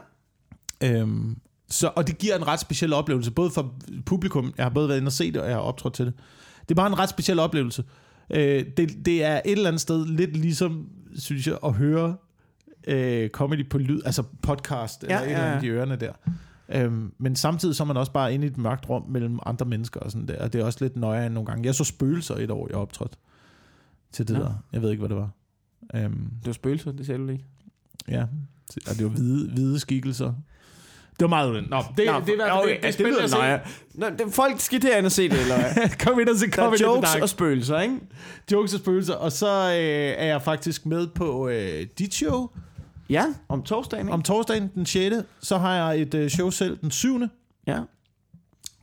Øhm, Så, og det giver en ret speciel oplevelse, både for publikum, jeg har både været inde og set det, og jeg har optrådt til det. Det er bare en ret speciel oplevelse. Øh, det, det er et eller andet sted lidt ligesom, synes jeg, at høre øh, comedy på lyd, altså podcast, eller Ja, et ja, eller ja. andet i ørerne der. Øhm, men samtidig så er man også bare inde i et mørkt rum mellem andre mennesker og sådan der, og det er også lidt nøje nogle gange. Jeg så spøgelser et år, jeg optrådte til det Nå. der. Jeg ved ikke, hvad det var. Øhm, Det var spøgelser, det sagde du lige. ja, og det var hvide, hvide skikkelser. Det var meget udendt. Nå, det, det, er i hvert fald okay, det, det er det spændende lyder at se. nøje. Nå, det, folk skal derinde og se det, eller? Kom ind og se Der er Comedy jokes og spøgelser, ikke? jokes og spøgelser. Og så øh, er jeg faktisk med på øh, dit show Ja, om torsdagen, ikke? om torsdagen den 6. Så har jeg et øh, show selv den 7. Ja.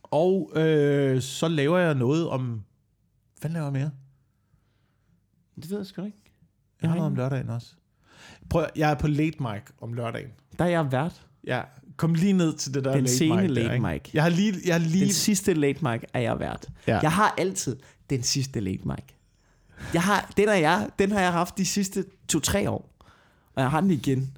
Og øh, så laver jeg noget om... Hvad laver jeg mere? Det ved jeg sgu ikke. Jeg har noget om lørdagen også. Prøv, jeg er på late mic om lørdagen. Der er jeg vært. Ja, kom lige ned til det der Den late sene mic. der, late ikke? mic. Jeg har lige... Jeg har lige Den sidste late mic er jeg vært. Ja. Jeg har altid den sidste late mic. Jeg har, den, er jeg, den har jeg haft de sidste to-tre år. Og jeg har den igen.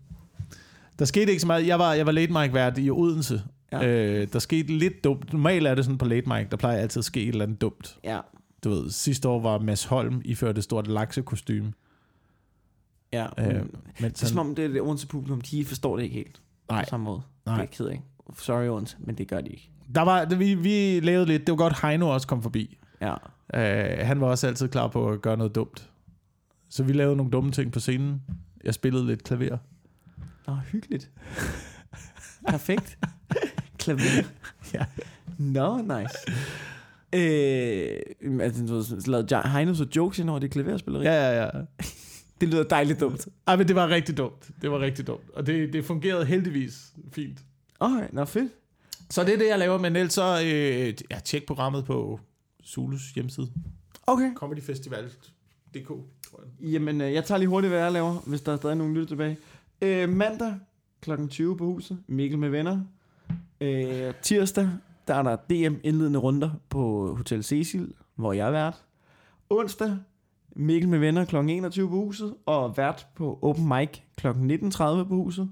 Der skete ikke så meget. Jeg var, jeg var late mic vært i Odense. Ja. Øh, der skete lidt dumt. Normalt er det sådan på late mic, der plejer altid at ske et eller andet dumt. Ja. Du ved, sidste år var Mads Holm iført et stort laksekostyme. ja. Øh, mens det er som om det, det Odense publikum, de forstår det ikke helt. Nej. På samme måde. Nej. Det er ked af. Sorry Odense, men det gør de ikke. der var, vi, vi lavede lidt. Det var godt, Heino også kom forbi. Ja. Øh, han var også altid klar på at gøre noget dumt. Så vi lavede nogle dumme ting på scenen. Jeg spillede lidt klaver. Nå, hyggeligt. Perfekt. Klaver. Ja. Nå, no, nice. Øh, altså, du ved, lavede Heino så jokes ind over det klaverspilleri? Ja, ja, ja. Det lyder dejligt dumt. Ej, men det var rigtig dumt. Det var rigtig dumt. Og det, det fungerede heldigvis fint. Okay, nå fedt. Så det er det, jeg laver. Men ellers så øh, ja, tjek programmet på Zulus hjemmeside. Okay. Comedyfestival.dk, tror jeg. Jamen, øh, jeg tager lige hurtigt, hvad jeg laver, hvis der er stadig nogen lytter tilbage. Øh, mandag kl. 20 på huset. Mikkel med venner. Øh, tirsdag, der er der DM indledende runder på Hotel Cecil, hvor jeg er vært. Onsdag, Mikkel med venner kl. 21 på huset, og vært på Open Mic kl. 19.30 på huset.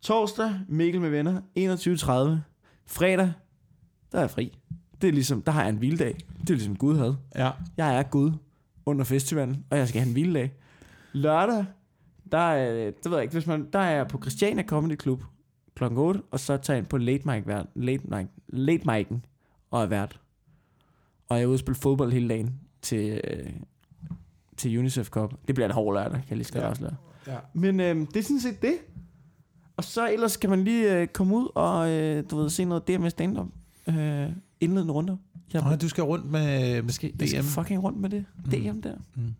Torsdag, Mikkel med venner, 21.30. Fredag, der er jeg fri. Det er ligesom, der har jeg en hviledag. Det er ligesom Gud havde. Ja. Jeg er Gud under festivalen, og jeg skal have en hviledag. Lørdag, der er, det ved jeg ikke, hvis man, der er jeg på Christiania Comedy Club kl. 8, og så tager jeg ind på late mic, vært, late mic, late mic'en og er vært. Og jeg er ude og spille fodbold hele dagen til, øh, til UNICEF Cup. Det bliver en hård lørdag, kan jeg lige skal Ja. ja. afsløre. ja. Men øh, det er sådan set det. Og så ellers kan man lige øh, komme ud og øh, du ved, se noget der med stand-up. Øh, indledende runder. Jeg, Nå, du skal rundt med, med skal, jeg skal DM. fucking rundt med det. Mm. DM der. Mm.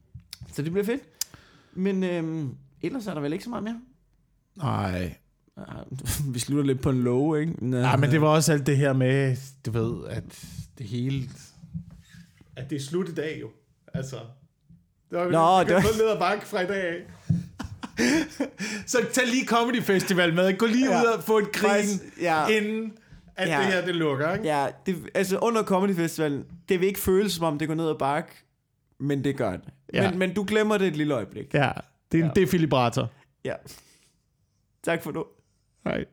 Så det bliver fedt. Men øhm, ellers er der vel ikke så meget mere. Nej. Ah, Vi slutter lidt på en low, ikke? Nå. Ja, men det var også alt det her med, du ved, at det hele... At det er slut i dag jo. Altså... Det var, Nå, vi det var- få ned ad bakke fra i dag af. Så tag lige Comedy Festival med. Gå lige Ja. ud og få et grin, ja. inden at Ja. det her det lukker. Ikke? Ja, det, altså under Comedy Festivalen, det vil ikke føles som om det går ned ad bakke, men det gør det. Ja. Men, men du glemmer det et lille øjeblik. Ja, det er en Ja. defibrillator. Ja. Tak for nu. Nej.